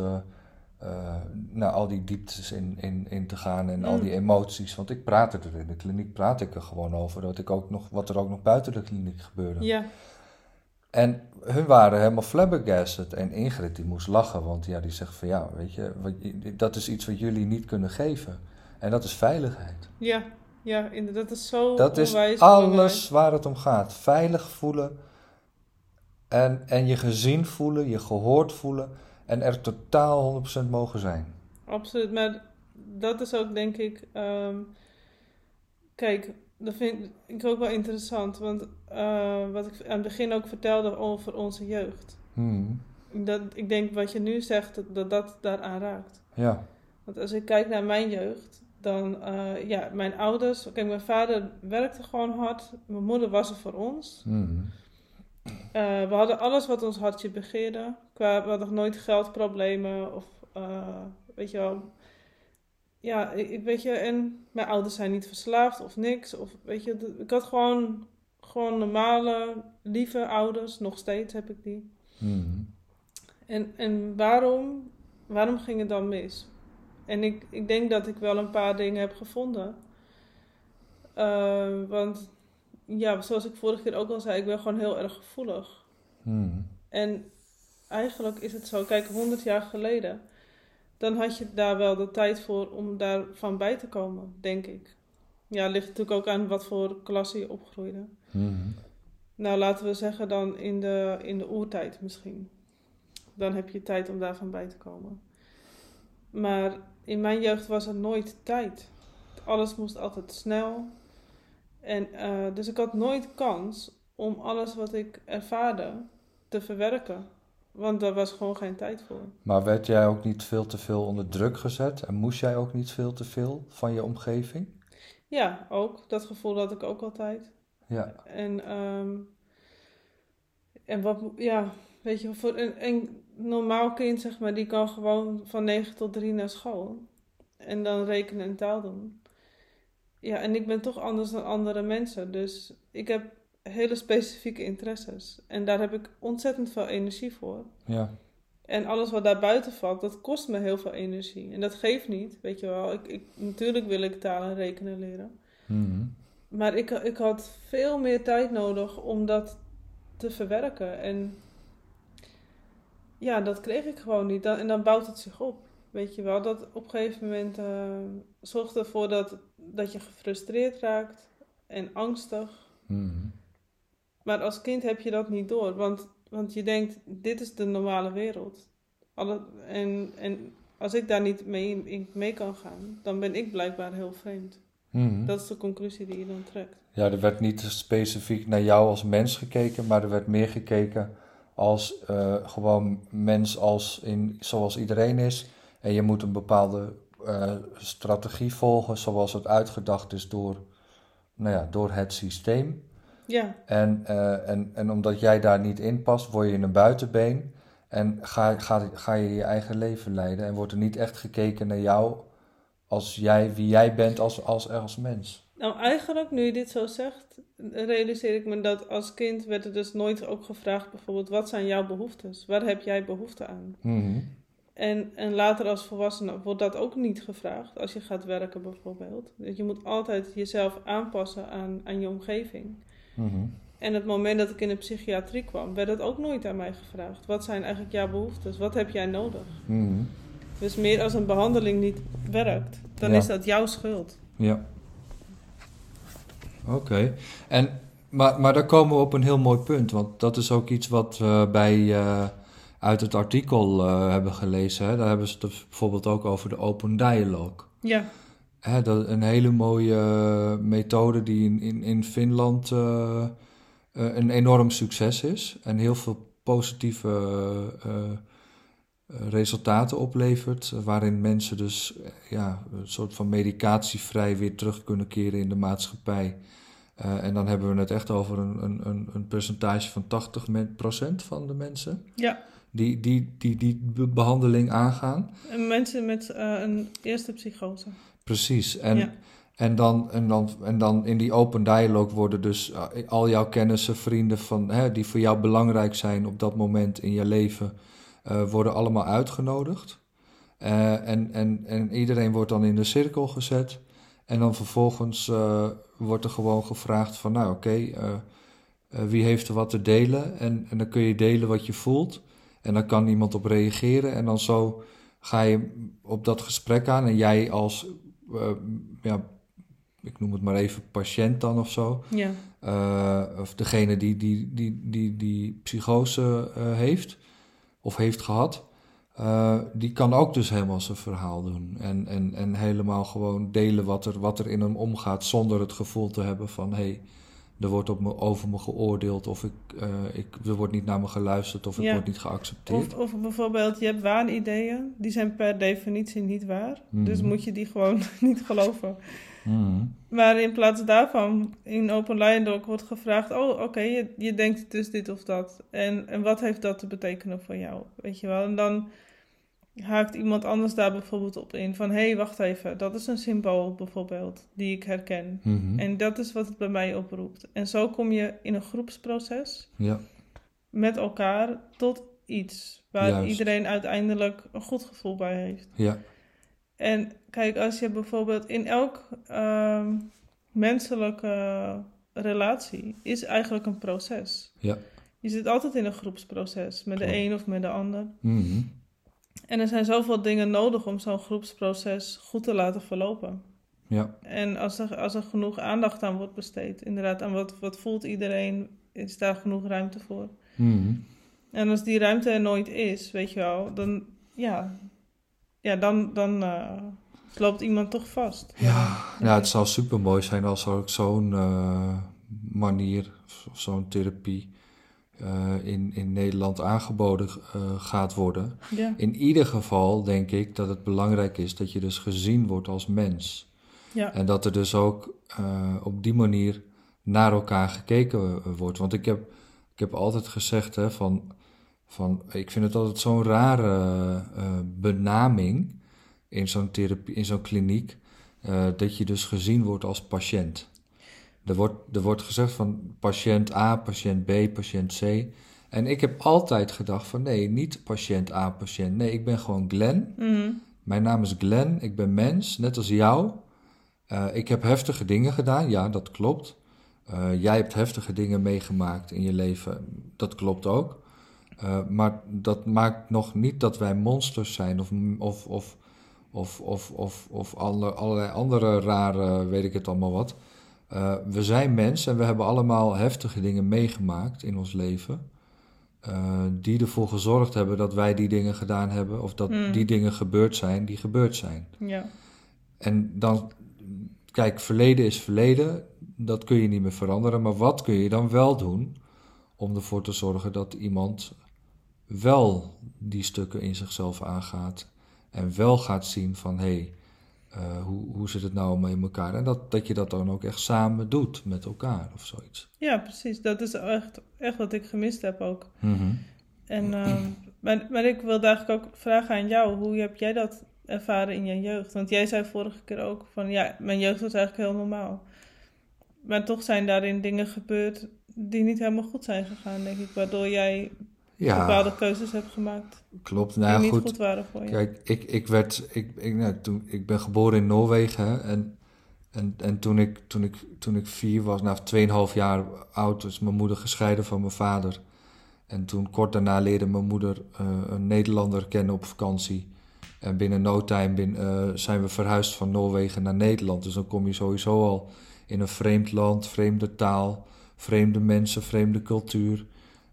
eh, eh, nou, al die dieptes in, in, in te gaan en al Mm. die emoties. Want ik praat er in de kliniek, praat ik er gewoon over dat ik ook nog, wat er ook nog buiten de kliniek gebeurde. ja, En hun waren helemaal flabbergasted. En Ingrid die moest lachen, want ja, die zegt van ja, weet je, wat, dat is iets wat jullie niet kunnen geven. En dat is veiligheid. ja, ja, inderdaad. Dat is zo Dat is alles belangrijk. waar het om gaat. Veilig voelen en, en je gezien voelen, je gehoord voelen en er totaal 100% mogen zijn. Absoluut, maar dat is ook denk ik. ehm, kijk, dat vind ik ook wel interessant, want eh, wat ik aan het begin ook vertelde over onze jeugd. Hmm, Dat, ik denk wat je nu zegt, dat dat, dat daaraan raakt. Ja. Want als ik kijk naar mijn jeugd, dan, eh, ja, mijn ouders, kijk, mijn vader werkte gewoon hard, mijn moeder was er voor ons. Hmm, Eh, we hadden alles wat ons hartje begeerde. Qua, we hadden nooit geldproblemen of, eh, weet je wel. Ja, ik, weet je, en mijn ouders zijn niet verslaafd of niks. Of, weet je, ik had gewoon, gewoon normale, lieve ouders. Nog steeds heb ik die. hmm, En, en waarom, waarom ging het dan mis? En ik, ik denk dat ik wel een paar dingen heb gevonden. Eh, want ja, zoals ik vorige keer ook al zei, ik ben gewoon heel erg gevoelig. hmm. En eigenlijk is het zo, kijk, 100 jaar geleden, dan had je daar wel de tijd voor om daarvan bij te komen, denk ik. Ja, het ligt natuurlijk ook aan wat voor klasse je opgroeide. Hmm. Nou, laten we zeggen dan in de, in de oertijd misschien. Dan heb je tijd om daarvan bij te komen. Maar in mijn jeugd was er nooit tijd. Alles moest altijd snel. En eh, dus ik had nooit kans om alles wat ik ervaarde te verwerken. Want daar was gewoon geen tijd voor. Maar werd jij ook niet veel te veel onder druk gezet? En moest jij ook niet veel te veel van je omgeving? Ja, ook. Dat gevoel had ik ook altijd. Ja, En, ehm, en wat, ja, weet je, voor een, een normaal kind, zeg maar, die kan gewoon van 9 tot 3 naar school. En dan rekenen en taal doen. Ja, en ik ben toch anders dan andere mensen. Dus ik heb hele specifieke interesses. En daar heb ik ontzettend veel energie voor. ja, En alles wat daar buiten valt, dat kost me heel veel energie. En dat geeft niet, weet je wel. Ik, ik, natuurlijk wil ik taal en rekenen leren. Mhm. Maar ik, ik had veel meer tijd nodig om dat te verwerken. En ja, dat kreeg ik gewoon niet. Dan, en dan bouwt het zich op. Weet je wel, dat op een gegeven moment eh, zorgt ervoor dat, dat je gefrustreerd raakt en angstig. Mhm. Maar als kind heb je dat niet door, want, want je denkt, dit is de normale wereld. Alle, en, en als ik daar niet mee, in, mee kan gaan, dan ben ik blijkbaar heel vreemd. Mhm. Dat is de conclusie die je dan trekt. Ja, er werd niet specifiek naar jou als mens gekeken, maar er werd meer gekeken als eh, gewoon mens als in, zoals iedereen is. En je moet een bepaalde eh, strategie volgen zoals het uitgedacht is door, nou ja, door het systeem. Ja, En, eh, en, en omdat jij daar niet in past, word je een buitenbeen en ga, ga, ga je je eigen leven leiden. En wordt er niet echt gekeken naar jou als jij, wie jij bent als, als, als mens. Nou, eigenlijk, nu je dit zo zegt, realiseer ik me dat als kind werd er dus nooit ook gevraagd, bijvoorbeeld, wat zijn jouw behoeftes? Waar heb jij behoefte aan? Mhm. En, en later als volwassene wordt dat ook niet gevraagd, als je gaat werken bijvoorbeeld. Dus je moet altijd jezelf aanpassen aan, aan je omgeving. Mhm. En het moment dat ik in de psychiatrie kwam, werd dat ook nooit aan mij gevraagd. Wat zijn eigenlijk jouw behoeftes? Wat heb jij nodig? Mhm. Dus meer als een behandeling niet werkt, dan Ja. is dat jouw schuld. Ja. Oké. En Maar, maar daar komen we op een heel mooi punt. Want dat is ook iets wat we bij, eh, uit het artikel eh, hebben gelezen. Hè? Daar hebben ze het bijvoorbeeld ook over de open dialogue. Ja, Hè, dat een hele mooie methode die in, in, in Finland eh, eh, een enorm succes is. En heel veel positieve resultaten oplevert. Waarin mensen dus ja, een soort van medicatievrij weer terug kunnen keren in de maatschappij. En dan hebben we het echt over een, een, een, een percentage van 80% van de mensen ja. Die die, die, die be- behandeling aangaan. En mensen met eh, een eerste psychose. Precies. En, Ja. en, dan, en, dan, en dan in die open dialogue worden dus uh, al jouw kennissen, vrienden van, hè, die voor jou belangrijk zijn op dat moment in je leven, eh, worden allemaal uitgenodigd. Eh, en, en, en iedereen wordt dan in de cirkel gezet. En dan vervolgens eh, wordt er gewoon gevraagd van, nou oké, eh, eh, wie heeft er wat te delen? En, en dan kun je delen wat je voelt. En dan kan iemand op reageren. En dan zo ga je op dat gesprek aan. En jij als, eh, ja, ik noem het maar even patiënt dan of zo. Ja, eh, of degene die die, die, die, die psychose eh, heeft of heeft gehad. eh, die kan ook dus helemaal zijn verhaal doen. En, en, en helemaal gewoon delen wat er, wat er in hem omgaat. Zonder het gevoel te hebben van... hé, hey, er wordt op me, over me geoordeeld. Of ik, eh, ik, er wordt niet naar me geluisterd. Of ik word niet geaccepteerd. Of, of bijvoorbeeld, je hebt waanideeën, die zijn per definitie niet waar. Mhm. Dus moet je die gewoon niet geloven. Mhm. Maar in plaats daarvan, in Open Dialogue wordt gevraagd: Oh, oké, je, je denkt dus dit of dat. En, en wat heeft dat te betekenen voor jou? Weet je wel? En dan haakt iemand anders daar bijvoorbeeld op in: van hé, hey, wacht even, dat is een symbool bijvoorbeeld, die ik herken. Mhm. En dat is wat het bij mij oproept. En zo kom je in een groepsproces Ja, met elkaar tot iets waar Juist. iedereen uiteindelijk een goed gevoel bij heeft. ja, En kijk, als je bijvoorbeeld in elk ehm, menselijke relatie is eigenlijk een proces. ja. Je zit altijd in een groepsproces met de een of met de ander. Mhm. En er zijn zoveel dingen nodig om zo'n groepsproces goed te laten verlopen. ja. En als er, als er genoeg aandacht aan wordt besteed, inderdaad, aan wat, wat voelt iedereen, is daar genoeg ruimte voor. Mhm. En als die ruimte er nooit is, weet je wel, dan, ja, ja dan, dan eh, loopt iemand toch vast. Ja, nou, het zou super mooi zijn als er ook zo'n eh, manier, of zo'n therapie, in, in Nederland aangeboden eh, gaat worden. Ja. In ieder geval denk ik dat het belangrijk is dat je dus gezien wordt als mens. Ja. En dat er dus ook eh, op die manier naar elkaar gekeken wordt. Want ik heb, ik heb altijd gezegd hè, van, van, ik vind het altijd zo'n rare eh, benaming in zo'n therapie, in zo'n kliniek, eh, dat je dus gezien wordt als patiënt. Er wordt, er wordt gezegd van patiënt A, patiënt B, patiënt C. En ik heb altijd gedacht van nee, niet patiënt A, patiënt. Nee, ik ben gewoon Glenn. Mhm. Mijn naam is Glenn, ik ben mens, net als jou. Eh, ik heb heftige dingen gedaan, ja, dat klopt. Eh, jij hebt heftige dingen meegemaakt in je leven, dat klopt ook. Eh, maar dat maakt nog niet dat wij monsters zijn of, of, of, of, of, of, of alle- allerlei andere rare, weet ik het allemaal wat. Eh, we zijn mensen en we hebben allemaal heftige dingen meegemaakt in ons leven. eh, die ervoor gezorgd hebben dat wij die dingen gedaan hebben, of dat Hmm. die dingen gebeurd zijn die gebeurd zijn. Ja. En dan, kijk, verleden is verleden, dat kun je niet meer veranderen, maar wat kun je dan wel doen om ervoor te zorgen dat iemand wel die stukken in zichzelf aangaat en wel gaat zien van hé, hey, eh, hoe, hoe zit het nou mee in elkaar? En dat, dat je dat dan ook echt samen doet met elkaar of zoiets. ja, precies. Dat is echt, echt wat ik gemist heb ook. Mhm. En, ehm, maar, maar ik wilde eigenlijk ook vragen aan jou, hoe heb jij dat ervaren in je jeugd? Want jij zei vorige keer ook van, ja, mijn jeugd was eigenlijk heel normaal. Maar toch zijn daarin dingen gebeurd die niet helemaal goed zijn gegaan, denk ik. Waardoor jij Ja, bepaalde keuzes hebt gemaakt klopt. die Nou ja, niet goed. goed waren voor je. Kijk, ik, ik werd, ik, ik, nou, toen, ik ben geboren in Noorwegen hè, en, en, en toen, ik, toen, ik, toen ik vier was, nou 2,5 jaar oud, is mijn moeder gescheiden van mijn vader. En toen kort daarna leerde mijn moeder eh, een Nederlander kennen op vakantie. En binnen no time eh, zijn we verhuisd van Noorwegen naar Nederland. Dus dan kom je sowieso al in een vreemd land, vreemde taal, vreemde mensen, vreemde cultuur.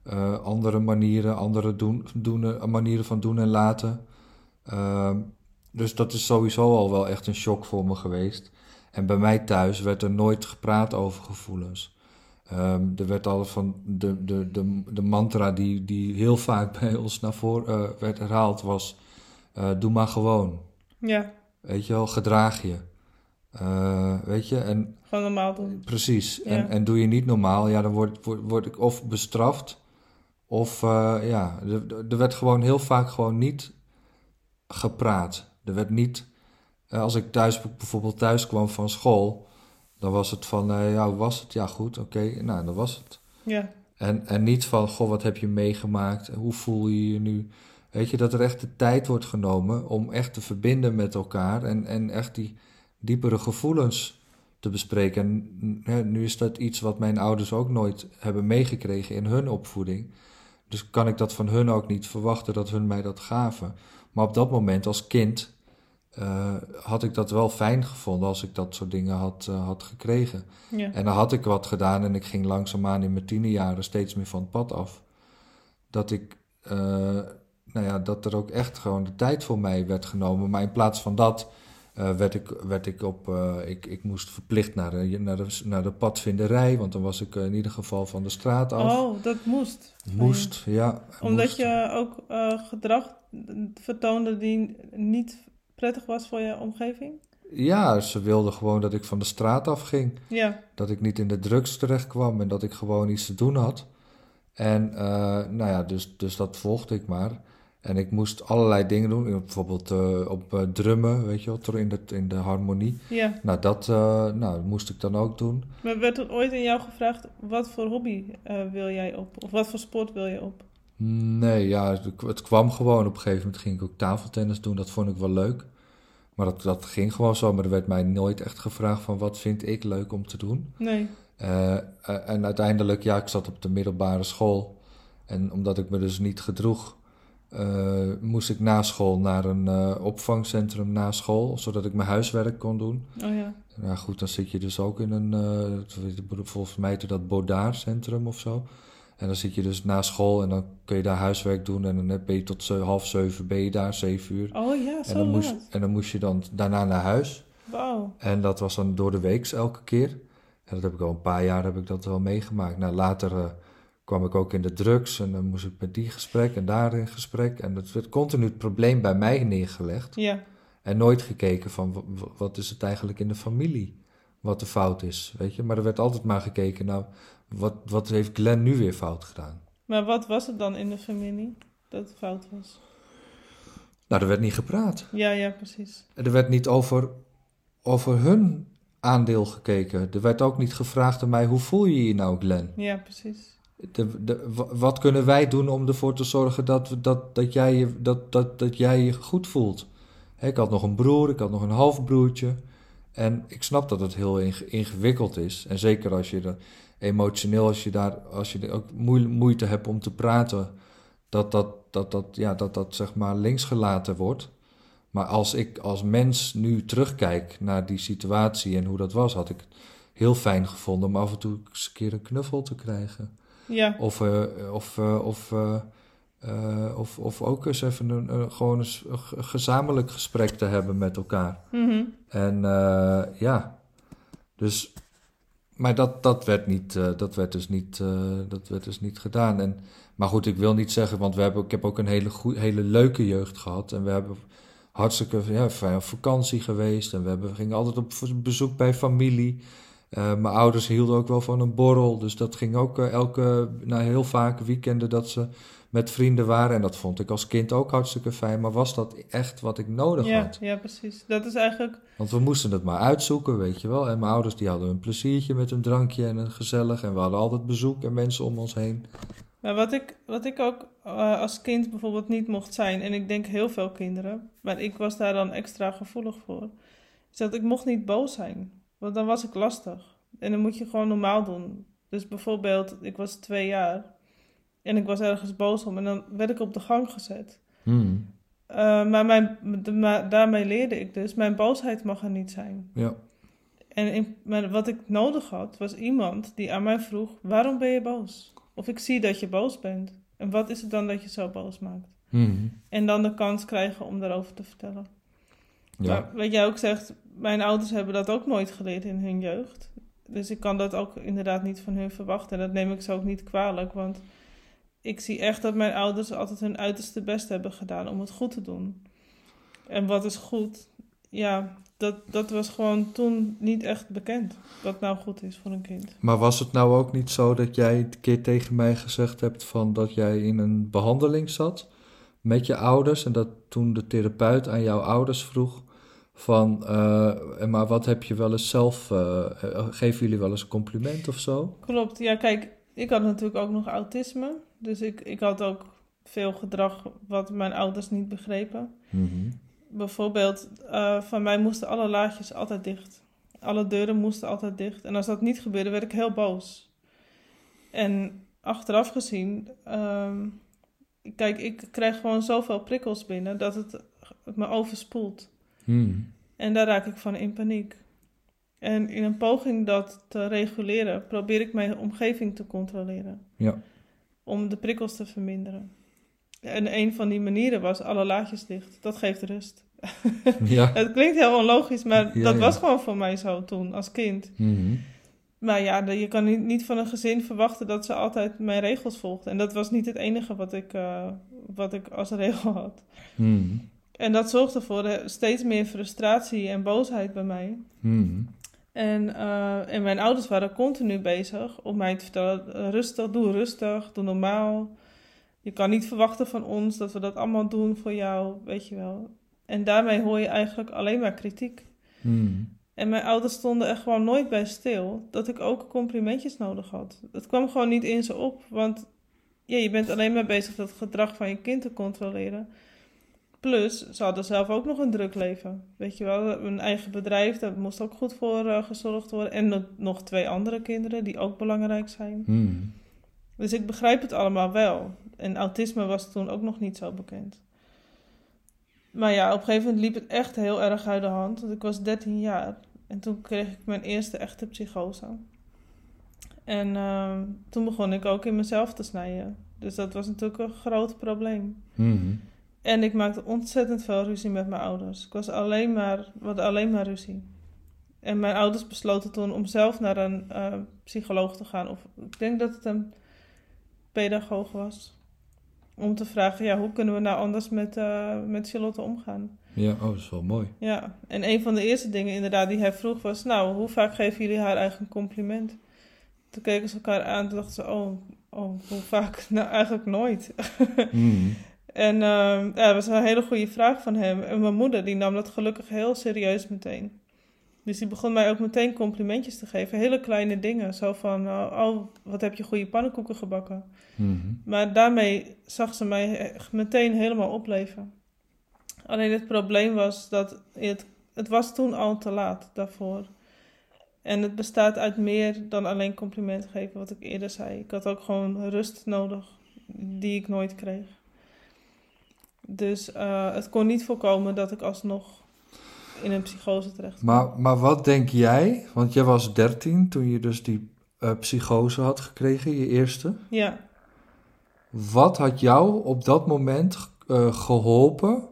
Eh, andere manieren, andere doen, doen, manieren van doen en laten. Ehm, dus dat is sowieso al wel echt een shock voor me geweest. En bij mij thuis werd er nooit gepraat over gevoelens. Ehm, er werd altijd van de, de, de, de mantra die, die heel vaak bij ons naar voren eh, werd herhaald was: eh, doe maar gewoon. Ja, Weet je wel, gedraag je. Eh, weet je, en gewoon normaal doen. Precies. Ja. En, en doe je niet normaal, ja, dan word, word, word ik of bestraft. Of eh, ja, er, er werd gewoon heel vaak gewoon niet gepraat. Er werd niet. eh, als ik thuis bijvoorbeeld thuis kwam van school, dan was het van, eh, ja, hoe was het? Ja, goed, oké, nou, dan was het. Ja, En, en niet van, goh, wat heb je meegemaakt? Hoe voel je je nu? Weet je, dat er echt de tijd wordt genomen om echt te verbinden met elkaar en, en echt die diepere gevoelens te bespreken. En hè, nu is dat iets wat mijn ouders ook nooit hebben meegekregen in hun opvoeding. Dus kan ik dat van hun ook niet verwachten dat hun mij dat gaven. Maar op dat moment als kind eh, had ik dat wel fijn gevonden als ik dat soort dingen had, eh, had gekregen. ja. En dan had ik wat gedaan en ik ging langzaamaan in mijn tienerjaren steeds meer van het pad af. Dat ik, eh, nou ja, dat er ook echt gewoon de tijd voor mij werd genomen. Maar in plaats van dat eh, werd, ik, werd ik op, eh, ik, ik moest verplicht naar de, naar, de, naar de padvinderij, want dan was ik eh, in ieder geval van de straat af. Oh, dat moest. moest, ja. Omdat moest. je ook gedrag vertoonde die niet prettig was voor je omgeving? Ja, ze wilden gewoon dat ik van de straat af ging. Ja, dat ik niet in de drugs terecht kwam en dat ik gewoon iets te doen had. En nou ja, dus, dus dat volgde ik maar. En ik moest allerlei dingen doen, bijvoorbeeld eh, op eh, drummen, weet je wel, in de, in de harmonie. ja. Nou, dat eh, nou, moest ik dan ook doen. Maar werd er ooit in jou gevraagd, wat voor hobby wil jij op? Of wat voor sport wil je op? Nee, ja, het, kwam gewoon. Op een gegeven moment ging ik ook tafeltennis doen, dat vond ik wel leuk. Maar dat, dat ging gewoon zo, maar er werd mij nooit echt gevraagd van wat vind ik leuk om te doen. Nee. En uiteindelijk, ja, ik zat op de middelbare school. En omdat ik me dus niet gedroeg, eh, moest ik na school naar een eh, opvangcentrum na school, zodat ik mijn huiswerk kon doen. Oh ja. Nou goed, dan zit je dus ook in een, eh, volgens mij heette dat Baudard-centrum of zo. En dan zit je dus na school en dan kun je daar huiswerk doen. En dan ben je tot half zeven ben je daar, zeven uur. Oh ja, zo En dan, moest, en dan moest je dan daarna naar huis. Wauw. En dat was dan door de weeks elke keer. En dat heb ik al een paar jaar heb ik dat wel meegemaakt. Nou, later kwam ik ook in de drugs en dan moest ik met die gesprek en daar in gesprek. En het werd continu het probleem bij mij neergelegd. Ja, En nooit gekeken van wat is het eigenlijk in de familie, wat de fout is, weet je. Maar er werd altijd maar gekeken, nou, wat, wat heeft Glenn nu weer fout gedaan? maar wat was het dan in de familie dat het fout was? Nou, er werd niet gepraat. Ja, ja, precies. Er werd niet over, over hun aandeel gekeken. Er werd ook niet gevraagd aan mij, hoe voel je je nou, Glenn? Ja, precies. De, de, wa- wat kunnen wij doen om ervoor te zorgen dat, dat, dat, jij, je, dat, dat, dat jij je goed voelt? Ik had nog een broer, ik had nog een halfbroertje. En ik snap dat het heel inge- ingewikkeld is. En zeker als je er emotioneel, als je daar als je ook moe- moeite hebt om te praten, dat dat, dat, dat, ja, dat, dat zeg maar links gelaten wordt. Maar als ik als mens nu terugkijk naar die situatie en hoe dat was, had ik heel fijn gevonden om af en toe eens een keer een knuffel te krijgen. Ja, Of, eh, of, eh, of, eh, of, of ook eens even een, gewoon eens een ge- gezamenlijk gesprek te hebben met elkaar. mhm. En ja, dus, maar dat, dat, werd niet, dat, werd dus niet, dat werd dus niet gedaan. En, maar goed, ik wil niet zeggen, want we hebben, ik heb ook een hele, goe- hele leuke jeugd gehad. En we hebben hartstikke ja, fijn op vakantie geweest. En we, hebben, we gingen altijd op bezoek bij familie. Eh, mijn ouders hielden ook wel van een borrel. Dus dat ging ook eh, elke, nou, heel vaak weekenden dat ze met vrienden waren. En dat vond ik als kind ook hartstikke fijn. Maar was dat echt wat ik nodig ja, had? ja, precies. Dat is eigenlijk, Want we moesten het maar uitzoeken, weet je wel. En mijn ouders die hadden een pleziertje met een drankje en een gezellig. En we hadden altijd bezoek en mensen om ons heen. maar wat ik, wat ik ook eh, als kind bijvoorbeeld niet mocht zijn, en ik denk heel veel kinderen, maar ik was daar dan extra gevoelig voor, is dat ik mocht niet boos zijn. Want dan was ik lastig. En dan moet je gewoon normaal doen. Dus bijvoorbeeld, ik was twee jaar en ik was ergens boos om en dan werd ik op de gang gezet. Hmm. Eh, maar mijn, de- maar daarmee leerde ik dus, mijn boosheid mag er niet zijn. Ja. En in, maar wat ik nodig had, was iemand die aan mij vroeg: waarom ben je boos? Of ik zie dat je boos bent. En wat is het dan dat je zo boos maakt? Hmm. En dan de kans krijgen om daarover te vertellen. Ja. Maar wat jij ook zegt, mijn ouders hebben dat ook nooit geleerd in hun jeugd. Dus ik kan dat ook inderdaad niet van hun verwachten. En dat neem ik ze ook niet kwalijk, want ik zie echt dat mijn ouders altijd hun uiterste best hebben gedaan om het goed te doen. En wat is goed? Ja, dat, dat was gewoon toen niet echt bekend. Wat nou goed is voor een kind. Maar was het nou ook niet zo dat jij een keer tegen mij gezegd hebt van dat jij in een behandeling zat met je ouders en dat toen de therapeut aan jouw ouders vroeg van, eh, maar wat heb je wel eens zelf, eh, geven jullie wel eens een compliment of zo? Klopt, ja, kijk, ik had natuurlijk ook nog autisme. Dus ik, ik had ook veel gedrag wat mijn ouders niet begrepen. Bijvoorbeeld, eh, van mij moesten alle laadjes altijd dicht. Alle deuren moesten altijd dicht. En als dat niet gebeurde, werd ik heel boos. En achteraf gezien, ehm, kijk, ik krijg gewoon zoveel prikkels binnen dat het me overspoelt. Hmm. En daar raak ik van in paniek. En in een poging dat te reguleren, probeer ik mijn omgeving te controleren. Ja. Om de prikkels te verminderen. En een van die manieren was alle laadjes dicht. Dat geeft rust. Ja. Het klinkt heel onlogisch, maar Ja, dat ja. was gewoon voor mij zo toen, als kind. Mhm. Maar ja, je kan niet, niet van een gezin verwachten dat ze altijd mijn regels volgden. En dat was niet het enige wat ik, eh, wat ik als regel had. Mhm. En dat zorgde voor steeds meer frustratie en boosheid bij mij. En, eh, en mijn ouders waren continu bezig om mij te vertellen: rustig, doe rustig, doe normaal. Je kan niet verwachten van ons dat we dat allemaal doen voor jou, weet je wel. En daarmee hoor je eigenlijk alleen maar kritiek. Mhm. En mijn ouders stonden er gewoon nooit bij stil dat ik ook complimentjes nodig had. Het kwam gewoon niet in ze op, want ja, je bent alleen maar bezig dat gedrag van je kind te controleren. Plus, ze hadden zelf ook nog een druk leven. Weet je wel, een eigen bedrijf, daar moest ook goed voor eh, gezorgd worden. En nog- twee andere kinderen die ook belangrijk zijn. Mhm. Dus ik begrijp het allemaal wel. En autisme was toen ook nog niet zo bekend. Maar ja, op een gegeven moment liep het echt heel erg uit de hand. Want ik was 13 jaar. En toen kreeg ik mijn eerste echte psychose. En ehm, toen begon ik ook in mezelf te snijden. Dus dat was natuurlijk een groot probleem. Mhm. En ik maakte ontzettend veel ruzie met mijn ouders. Ik was alleen maar, hadden alleen maar ruzie. En mijn ouders besloten toen om zelf naar een eh, psycholoog te gaan. Of ik denk dat het een pedagoog was. Om te vragen, ja, hoe kunnen we nou anders met, eh, met Charlotte omgaan? Ja, oh, dat is wel mooi. Ja, en een van de eerste dingen inderdaad die hij vroeg was... Nou, hoe vaak geven jullie haar eigen compliment? Toen keken ze elkaar aan en dachten ze... Oh, oh hoe vaak? Nou, eigenlijk nooit. Mm. En ehm, ja, dat was een hele goede vraag van hem. En mijn moeder die nam dat gelukkig heel serieus meteen. Dus die begon mij ook meteen complimentjes te geven. Hele kleine dingen. Zo van, oh, oh, wat heb je goede pannenkoeken gebakken. Mhm. Maar daarmee zag ze mij meteen helemaal opleven. Alleen het probleem was dat het, het was toen al te laat daarvoor. En het bestaat uit meer dan alleen complimenten geven, wat ik eerder zei. Ik had ook gewoon rust nodig, die ik nooit kreeg. Dus eh, het kon niet voorkomen dat ik alsnog in een psychose terecht kwam. Maar, maar wat denk jij, want jij was 13 toen je dus die eh, psychose had gekregen, je eerste. Ja, Wat had jou op dat moment eh, geholpen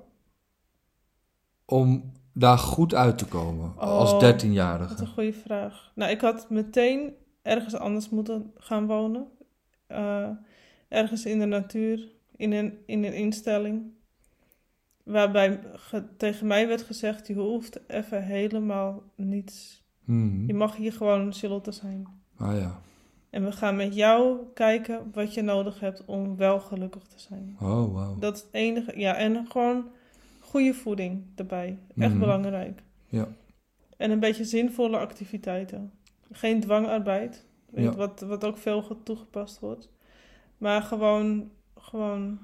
om daar goed uit te komen als Oh, 13-jarige? wat een goede vraag. Nou, ik had meteen ergens anders moeten gaan wonen. Ergens in de natuur, in een, in een instelling. Waarbij ge- tegen mij werd gezegd, je hoeft even helemaal niets. Mhm. Je mag hier gewoon Charlotte zijn. Ah ja. En we gaan met jou kijken wat je nodig hebt om wel gelukkig te zijn. Oh, wauw. Dat is het enige. Ja, en gewoon goede voeding erbij. Echt Mhm. belangrijk. Ja. En een beetje zinvolle activiteiten. Geen dwangarbeid, Ja. wat, wat ook veel ge- toegepast wordt. Maar gewoon, gewoon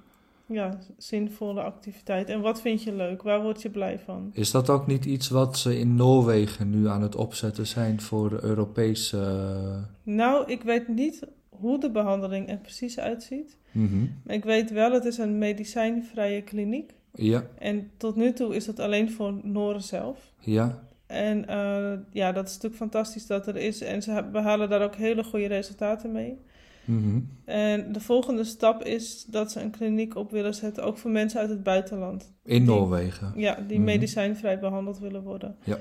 ja, zinvolle activiteiten. En wat vind je leuk? Waar word je blij van? Is dat ook niet iets wat ze in Noorwegen nu aan het opzetten zijn voor de Europese... eh, Nou, ik weet niet hoe de behandeling er precies uitziet. mhm. Maar ik weet wel, het is een medicijnvrije kliniek. Ja, En tot nu toe is dat alleen voor Noren zelf. ja. En eh, ja, dat is natuurlijk fantastisch dat er is. En ze behalen daar ook hele goede resultaten mee. Mhm. En de volgende stap is dat ze een kliniek op willen zetten, ook voor mensen uit het buitenland. In Die- Noorwegen. Ja, die Mhm. medicijnvrij behandeld willen worden. Ja.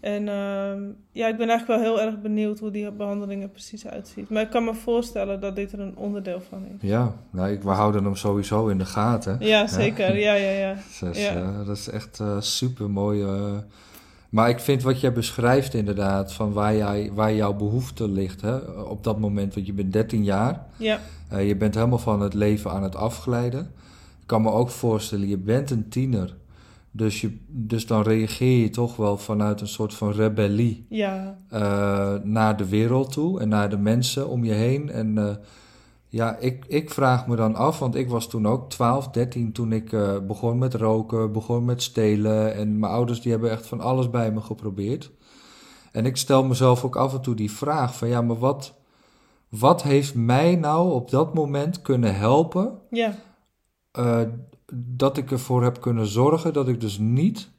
En ehm, ja, ik ben eigenlijk wel heel erg benieuwd hoe die behandeling er precies uitziet. Maar ik kan me voorstellen dat dit er een onderdeel van is. Ja, nou, ik, we houden hem sowieso in de gaten. Ja, zeker. Ja, ja, ja. Dus, Ja. eh, dat is echt super mooi. Maar ik vind wat jij beschrijft inderdaad, van waar, jij, waar jouw behoefte ligt hè, op dat moment. Want je bent 13 jaar, Ja, eh, je bent helemaal van het leven aan het afglijden. Ik kan me ook voorstellen, je bent een tiener. Dus, je, dus dan reageer je toch wel vanuit een soort van rebellie ja, eh, naar de wereld toe en naar de mensen om je heen. En eh, ja, ik, ik vraag me dan af, want ik was toen ook 12, 13 toen ik eh, begon met roken, begon met stelen. En mijn ouders die hebben echt van alles bij me geprobeerd. En ik stel mezelf ook af en toe die vraag van ja, maar wat, wat heeft mij nou op dat moment kunnen helpen ja, eh, dat ik ervoor heb kunnen zorgen dat ik dus niet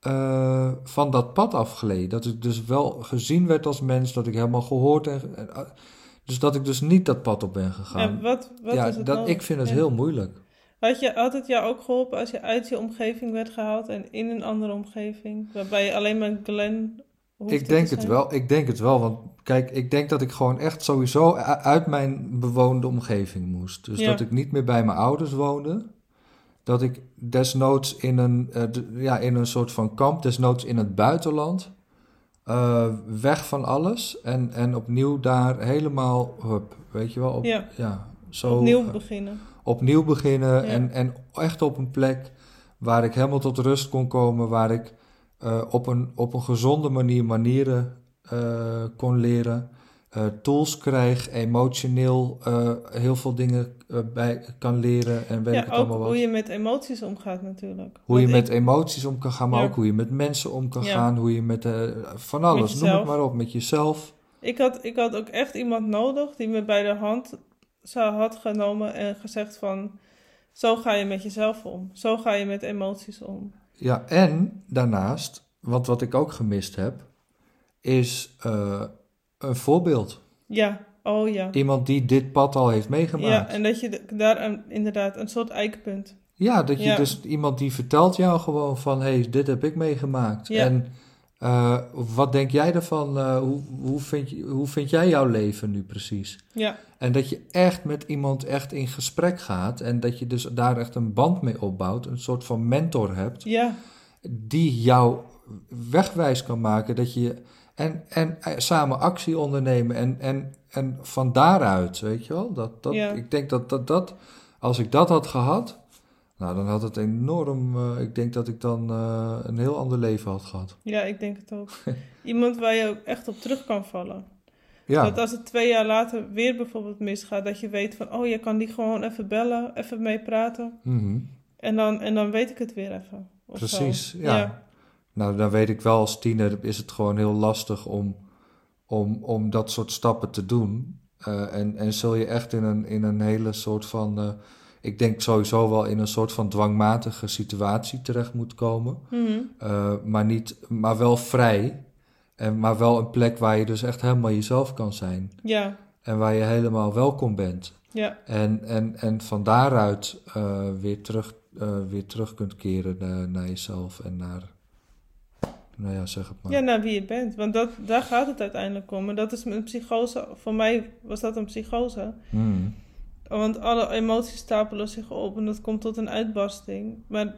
eh, van dat pad afgleed. Dat ik dus wel gezien werd als mens, dat ik helemaal gehoord en. Dus dat ik dus niet dat pad op ben gegaan. En wat, wat ja, is het dat, ik vind het Ja. heel moeilijk. Had, je, had het jou ook geholpen als je uit je omgeving werd gehaald en in een andere omgeving? Waarbij je alleen maar Glen hoefde Ik denk het wel. Ik denk het wel. Want kijk, ik denk dat ik gewoon echt sowieso uit mijn bewoonde omgeving moest. Dus Ja. dat ik niet meer bij mijn ouders woonde. Dat ik desnoods in een, eh, ja, in een soort van kamp, desnoods in het buitenland. Eh, weg van alles. En, en opnieuw daar helemaal, hup, weet je wel, op, Ja. zo, Opnieuw eh, beginnen. opnieuw beginnen Ja. en, en echt op een plek waar ik helemaal tot rust kon komen, waar ik eh, op, een, op een gezonde manier manieren kon leren, eh, tools krijg, emotioneel eh, heel veel dingen eh, bij kan leren en weet ik het allemaal wat. hoe je met emoties omgaat natuurlijk. Hoe je met ik- emoties om kan gaan, maar Ja. ook hoe je met mensen om kan Ja. gaan, hoe je met van alles, noem het maar op, met jezelf. Ik had, ik had ook echt iemand nodig die me bij de hand zou had genomen en gezegd van... Zo ga je met jezelf om. Zo ga je met emoties om. Ja, en daarnaast, want wat ik ook gemist heb, is een voorbeeld. Ja, oh ja. Iemand die dit pad al heeft Ja, meegemaakt. en dat je daar een, inderdaad een soort eikpunt... Ja, dat je Ja. dus iemand die vertelt jou gewoon van, hé, hey, dit heb ik meegemaakt. Ja. En Eh, wat denk jij ervan? Eh, hoe, hoe, vind je, hoe vind jij jouw leven nu precies? Ja, En dat je echt met iemand echt in gesprek gaat en dat je dus daar echt een band mee opbouwt, een soort van mentor hebt, ja, die jou wegwijs kan maken, dat je en, en eh, samen actie ondernemen en, en, en van daaruit, weet je wel, dat, dat, Ja. ik denk dat, dat dat, als ik dat had gehad, nou dan had het enorm, eh, ik denk dat ik dan eh, een heel ander leven had gehad. ja, ik denk het ook. Iemand waar je ook echt op terug kan vallen. Ja, Dat als het twee jaar later weer bijvoorbeeld misgaat, dat je weet van, oh, je kan die gewoon even bellen, even mee praten. mhm. En dan, en dan weet ik het weer even. Precies, ja. Nou, dan weet ik wel als tiener is het gewoon heel lastig om, om, om dat soort stappen te doen. Eh, en, en zul je echt in een, in een hele soort van, eh, ik denk sowieso wel in een soort van dwangmatige situatie terecht moet komen. Mhm. Eh, maar, niet, maar wel vrij. En, maar wel een plek waar je dus echt helemaal jezelf kan zijn. ja, En waar je helemaal welkom bent. ja, En, en, en van daaruit weer, terug, weer terug kunt keren naar, naar jezelf en naar, nou ja, zeg het maar. ja, naar wie je bent. Want dat, daar gaat het uiteindelijk om. En dat is een psychose. Voor mij was dat een psychose. Hmm. Want alle emoties stapelen zich op en dat komt tot een uitbarsting. Maar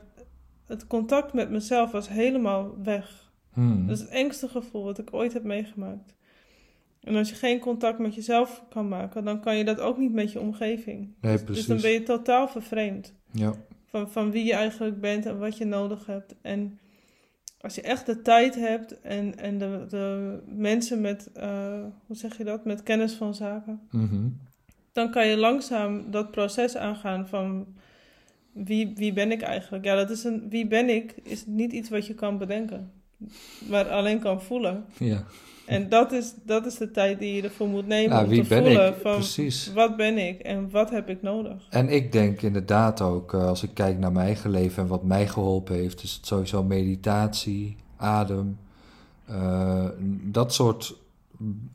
het contact met mezelf was helemaal weg. Hmm. Dat is het engste gevoel wat ik ooit heb meegemaakt. En als je geen contact met jezelf kan maken, dan kan je dat ook niet met je omgeving. nee, Dus precies. dan ben je totaal vervreemd Ja. van, van wie je eigenlijk bent en wat je nodig hebt. En als je echt de tijd hebt en, en de, de mensen met, eh, hoe zeg je dat, met kennis van zaken, Mhm. dan kan je langzaam dat proces aangaan van wie, wie ben ik eigenlijk? Ja, dat is een, wie ben ik is niet iets wat je kan bedenken, maar alleen kan voelen. ja. En dat is, dat is de tijd die je ervoor moet nemen Nou, om wie te ben voelen ik? van Precies. wat ben ik en wat heb ik nodig. En ik denk inderdaad ook, eh, als ik kijk naar mijn eigen leven en wat mij geholpen heeft, is het sowieso meditatie, adem, eh, dat soort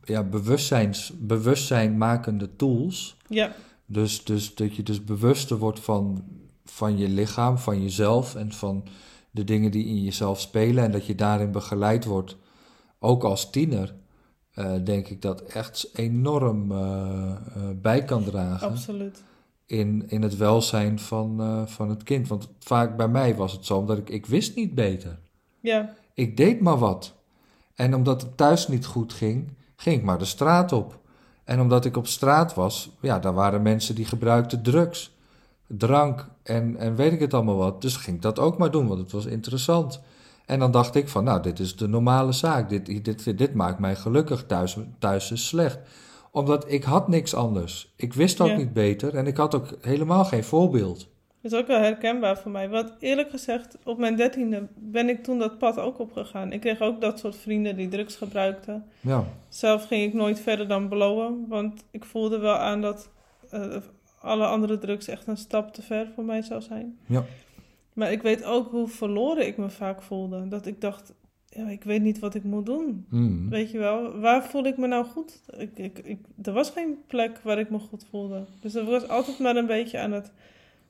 ja, bewustzijns, bewustzijnmakende tools. Ja, Dus, dus dat je dus bewuster wordt van, van je lichaam, van jezelf en van de dingen die in jezelf spelen. En dat je daarin begeleid wordt, ook als tiener, eh, denk ik dat echt enorm eh, eh, bij kan dragen absoluut. in, in het welzijn van, van het kind. Want vaak bij mij was het zo, omdat ik, ik wist niet beter. Ja, Ik deed maar wat. En omdat het thuis niet goed ging, ging ik maar de straat op. En omdat ik op straat was, ja, daar waren mensen die gebruikten drugs, drank en, en weet ik het allemaal wat. Dus ging ik dat ook maar doen, want het was interessant. En dan dacht ik van, nou, dit is de normale zaak. Dit, dit, dit maakt mij gelukkig. Thuis, thuis is slecht. Omdat ik had niks anders. Ik wist ook Ja. niet beter en ik had ook helemaal geen voorbeeld. dat is ook wel herkenbaar voor mij. Want eerlijk gezegd, op mijn dertiende ben ik toen dat pad ook opgegaan. Ik kreeg ook dat soort vrienden die drugs gebruikten. Ja, Zelf ging ik nooit verder dan blowen, want ik voelde wel aan dat eh, alle andere drugs echt een stap te ver voor mij zou zijn. ja. Maar ik weet ook hoe verloren ik me vaak voelde. Dat ik dacht, ja, ik weet niet wat ik moet doen. Mm. Weet je wel, waar voel ik me nou goed? Ik, ik, ik, er was geen plek waar ik me goed voelde. Dus ik was altijd maar een beetje aan het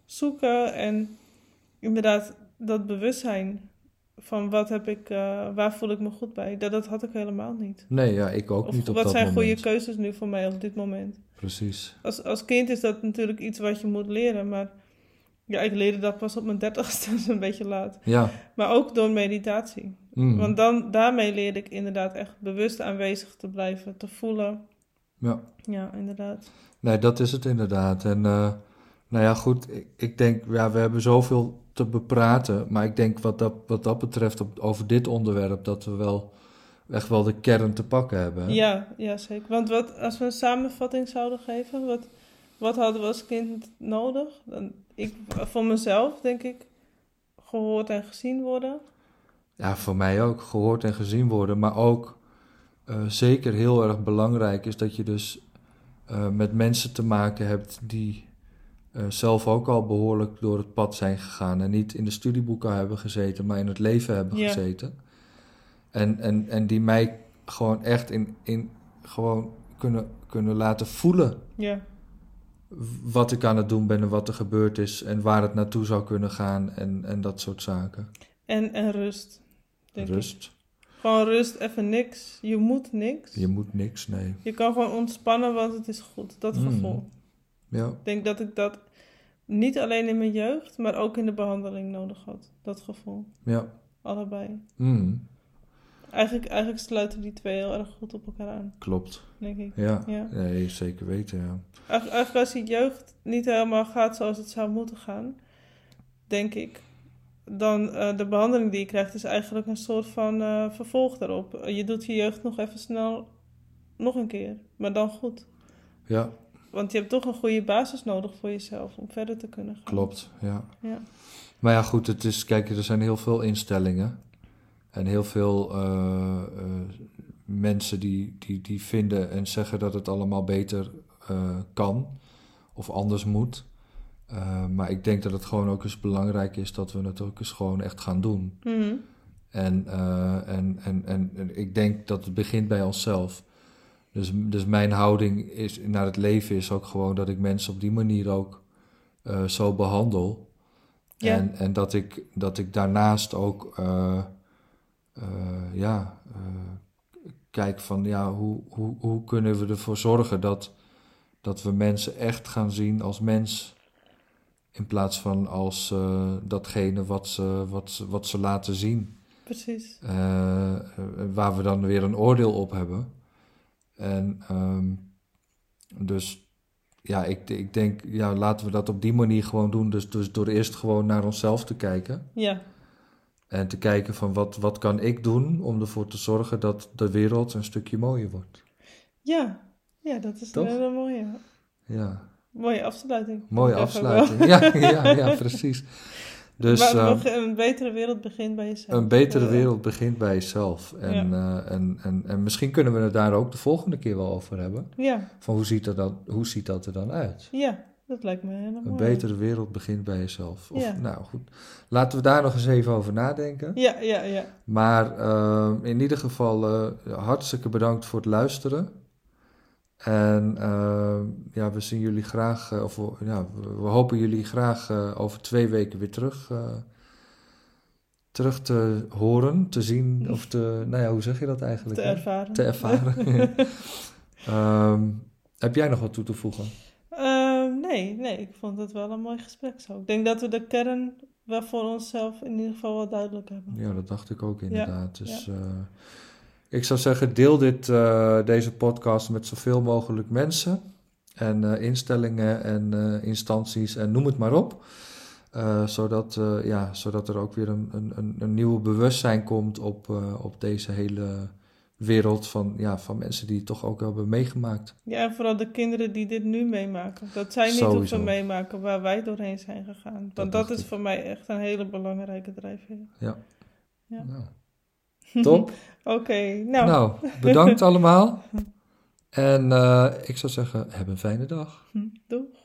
zoeken. En inderdaad, dat bewustzijn van wat heb ik, eh, waar voel ik me goed bij, dat, dat had ik helemaal niet. Nee, ja, ik ook Of niet op wat dat zijn moment. goede keuzes nu voor mij op dit moment? Precies. Als, als kind is dat natuurlijk iets wat je moet leren, maar ja, ik leerde dat pas op mijn dertigste, dat is een beetje laat. Ja. Maar ook door meditatie. Mm. Want dan, daarmee leerde ik inderdaad echt bewust aanwezig te blijven, te voelen. Ja. Ja, inderdaad. Nee, dat is het inderdaad. En eh, nou ja, goed, ik, ik denk, ja, we hebben zoveel te bepraten. Maar ik denk wat dat, wat dat betreft op, over dit onderwerp, dat we wel echt wel de kern te pakken hebben. hè? Ja, ja, zeker. Want wat, als we een samenvatting zouden geven, wat, wat hadden we als kind nodig? Dan, ik, voor mezelf denk ik, gehoord en gezien worden. Ja, voor mij ook gehoord en gezien worden. Maar ook eh, zeker heel erg belangrijk is dat je dus eh, met mensen te maken hebt die eh, zelf ook al behoorlijk door het pad zijn gegaan. En niet in de studieboeken hebben gezeten, maar in het leven hebben Ja. gezeten. En, en, en die mij gewoon echt in, in gewoon kunnen, kunnen laten voelen Ja, wat ik aan het doen ben en wat er gebeurd is en waar het naartoe zou kunnen gaan en, en dat soort zaken. en, en rust. Denk ik. Rust. Gewoon rust, even niks. Je moet niks. Je moet niks, nee. Je kan gewoon ontspannen, want het is goed. Dat Mm. gevoel. Ja, Ik denk dat ik dat niet alleen in mijn jeugd, maar ook in de behandeling nodig had. Dat gevoel. ja. Allebei. Mm, Eigenlijk, eigenlijk sluiten die twee heel erg goed op elkaar aan, klopt. denk ik. Ja. Ja. Nee, zeker weten, ja. Eigenlijk, eigenlijk als je jeugd niet helemaal gaat zoals het zou moeten gaan, denk ik, dan eh, de behandeling die je krijgt is eigenlijk een soort van eh, vervolg daarop. Je doet je jeugd nog even snel nog een keer, maar dan goed. Ja, Want je hebt toch een goede basis nodig voor jezelf om verder te kunnen gaan. klopt, ja. Ja. Maar ja, goed, het is, kijk, er zijn heel veel instellingen. En heel veel eh, eh, mensen die, die, die vinden en zeggen dat het allemaal beter eh, kan of anders moet. Maar ik denk dat het gewoon ook eens belangrijk is dat we het ook eens gewoon echt gaan doen. Mhm. En, en, en, en, en ik denk dat het begint bij onszelf. Dus, dus mijn houding is, naar het leven is ook gewoon dat ik mensen op die manier ook zo behandel. En, en dat, ik, dat ik daarnaast ook ja, eh, kijk van ja, hoe, hoe, hoe kunnen we ervoor zorgen dat, dat we mensen echt gaan zien als mens. In plaats van als eh, datgene wat ze, wat, ze, wat ze laten zien. Precies. Eh, eh, waar we dan weer een oordeel op hebben. En ehm, dus ja, ik, ik denk, ja, laten we dat op die manier gewoon doen. Dus, dus door eerst gewoon naar onszelf te kijken. Ja. En te kijken van wat, wat kan ik doen om ervoor te zorgen dat de wereld een stukje mooier wordt. Ja. Ja, dat is Toch? een hele mooie, Ja, mooie afsluiting. mooie afsluiting. Ja, ja, ja, precies. Dus maar ehm, nog een betere wereld begint bij jezelf. een betere wereld begint bij jezelf. En, eh, en, en, en misschien kunnen we het daar ook de volgende keer wel over hebben. Ja, Van hoe ziet dat, dan, hoe ziet dat er dan uit? ja, dat lijkt me helemaal Een betere wereld begint bij jezelf. Of, Ja. Nou goed, laten we daar nog eens even over nadenken. Ja, ja, ja. Maar eh, in ieder geval eh, hartstikke bedankt voor het luisteren. En eh, ja, we zien jullie graag, eh, of we- ja, we, we hopen jullie graag eh, over twee weken weer terug, terug te horen, te zien, of te, nou ja, hoe zeg je dat eigenlijk? Te hè? ervaren. Te ervaren. Ehm, heb jij nog wat toe te voegen? Nee, nee, ik vond het wel een mooi gesprek zo. Ik denk dat we de kern wel voor onszelf in ieder geval wel duidelijk hebben. Ja, dat dacht ik ook inderdaad. Ja, dus eh, ik zou zeggen, deel dit, eh, deze podcast met zoveel mogelijk mensen en eh, instellingen en instanties en noem het maar op. Zodat, ja, zodat er ook weer een, een, een, nieuw bewustzijn komt op, op deze hele wereld van, ja, van mensen die het toch ook hebben meegemaakt. Ja, en vooral de kinderen die dit nu meemaken. Dat zij niet Sowieso. hoeven meemaken waar wij doorheen zijn gegaan. Want dat, is ik. voor mij echt een hele belangrijke drijfveer. Ja. Nou, top. Oké, nou, Nou, bedankt allemaal. En eh, ik zou zeggen, heb een fijne dag. doeg.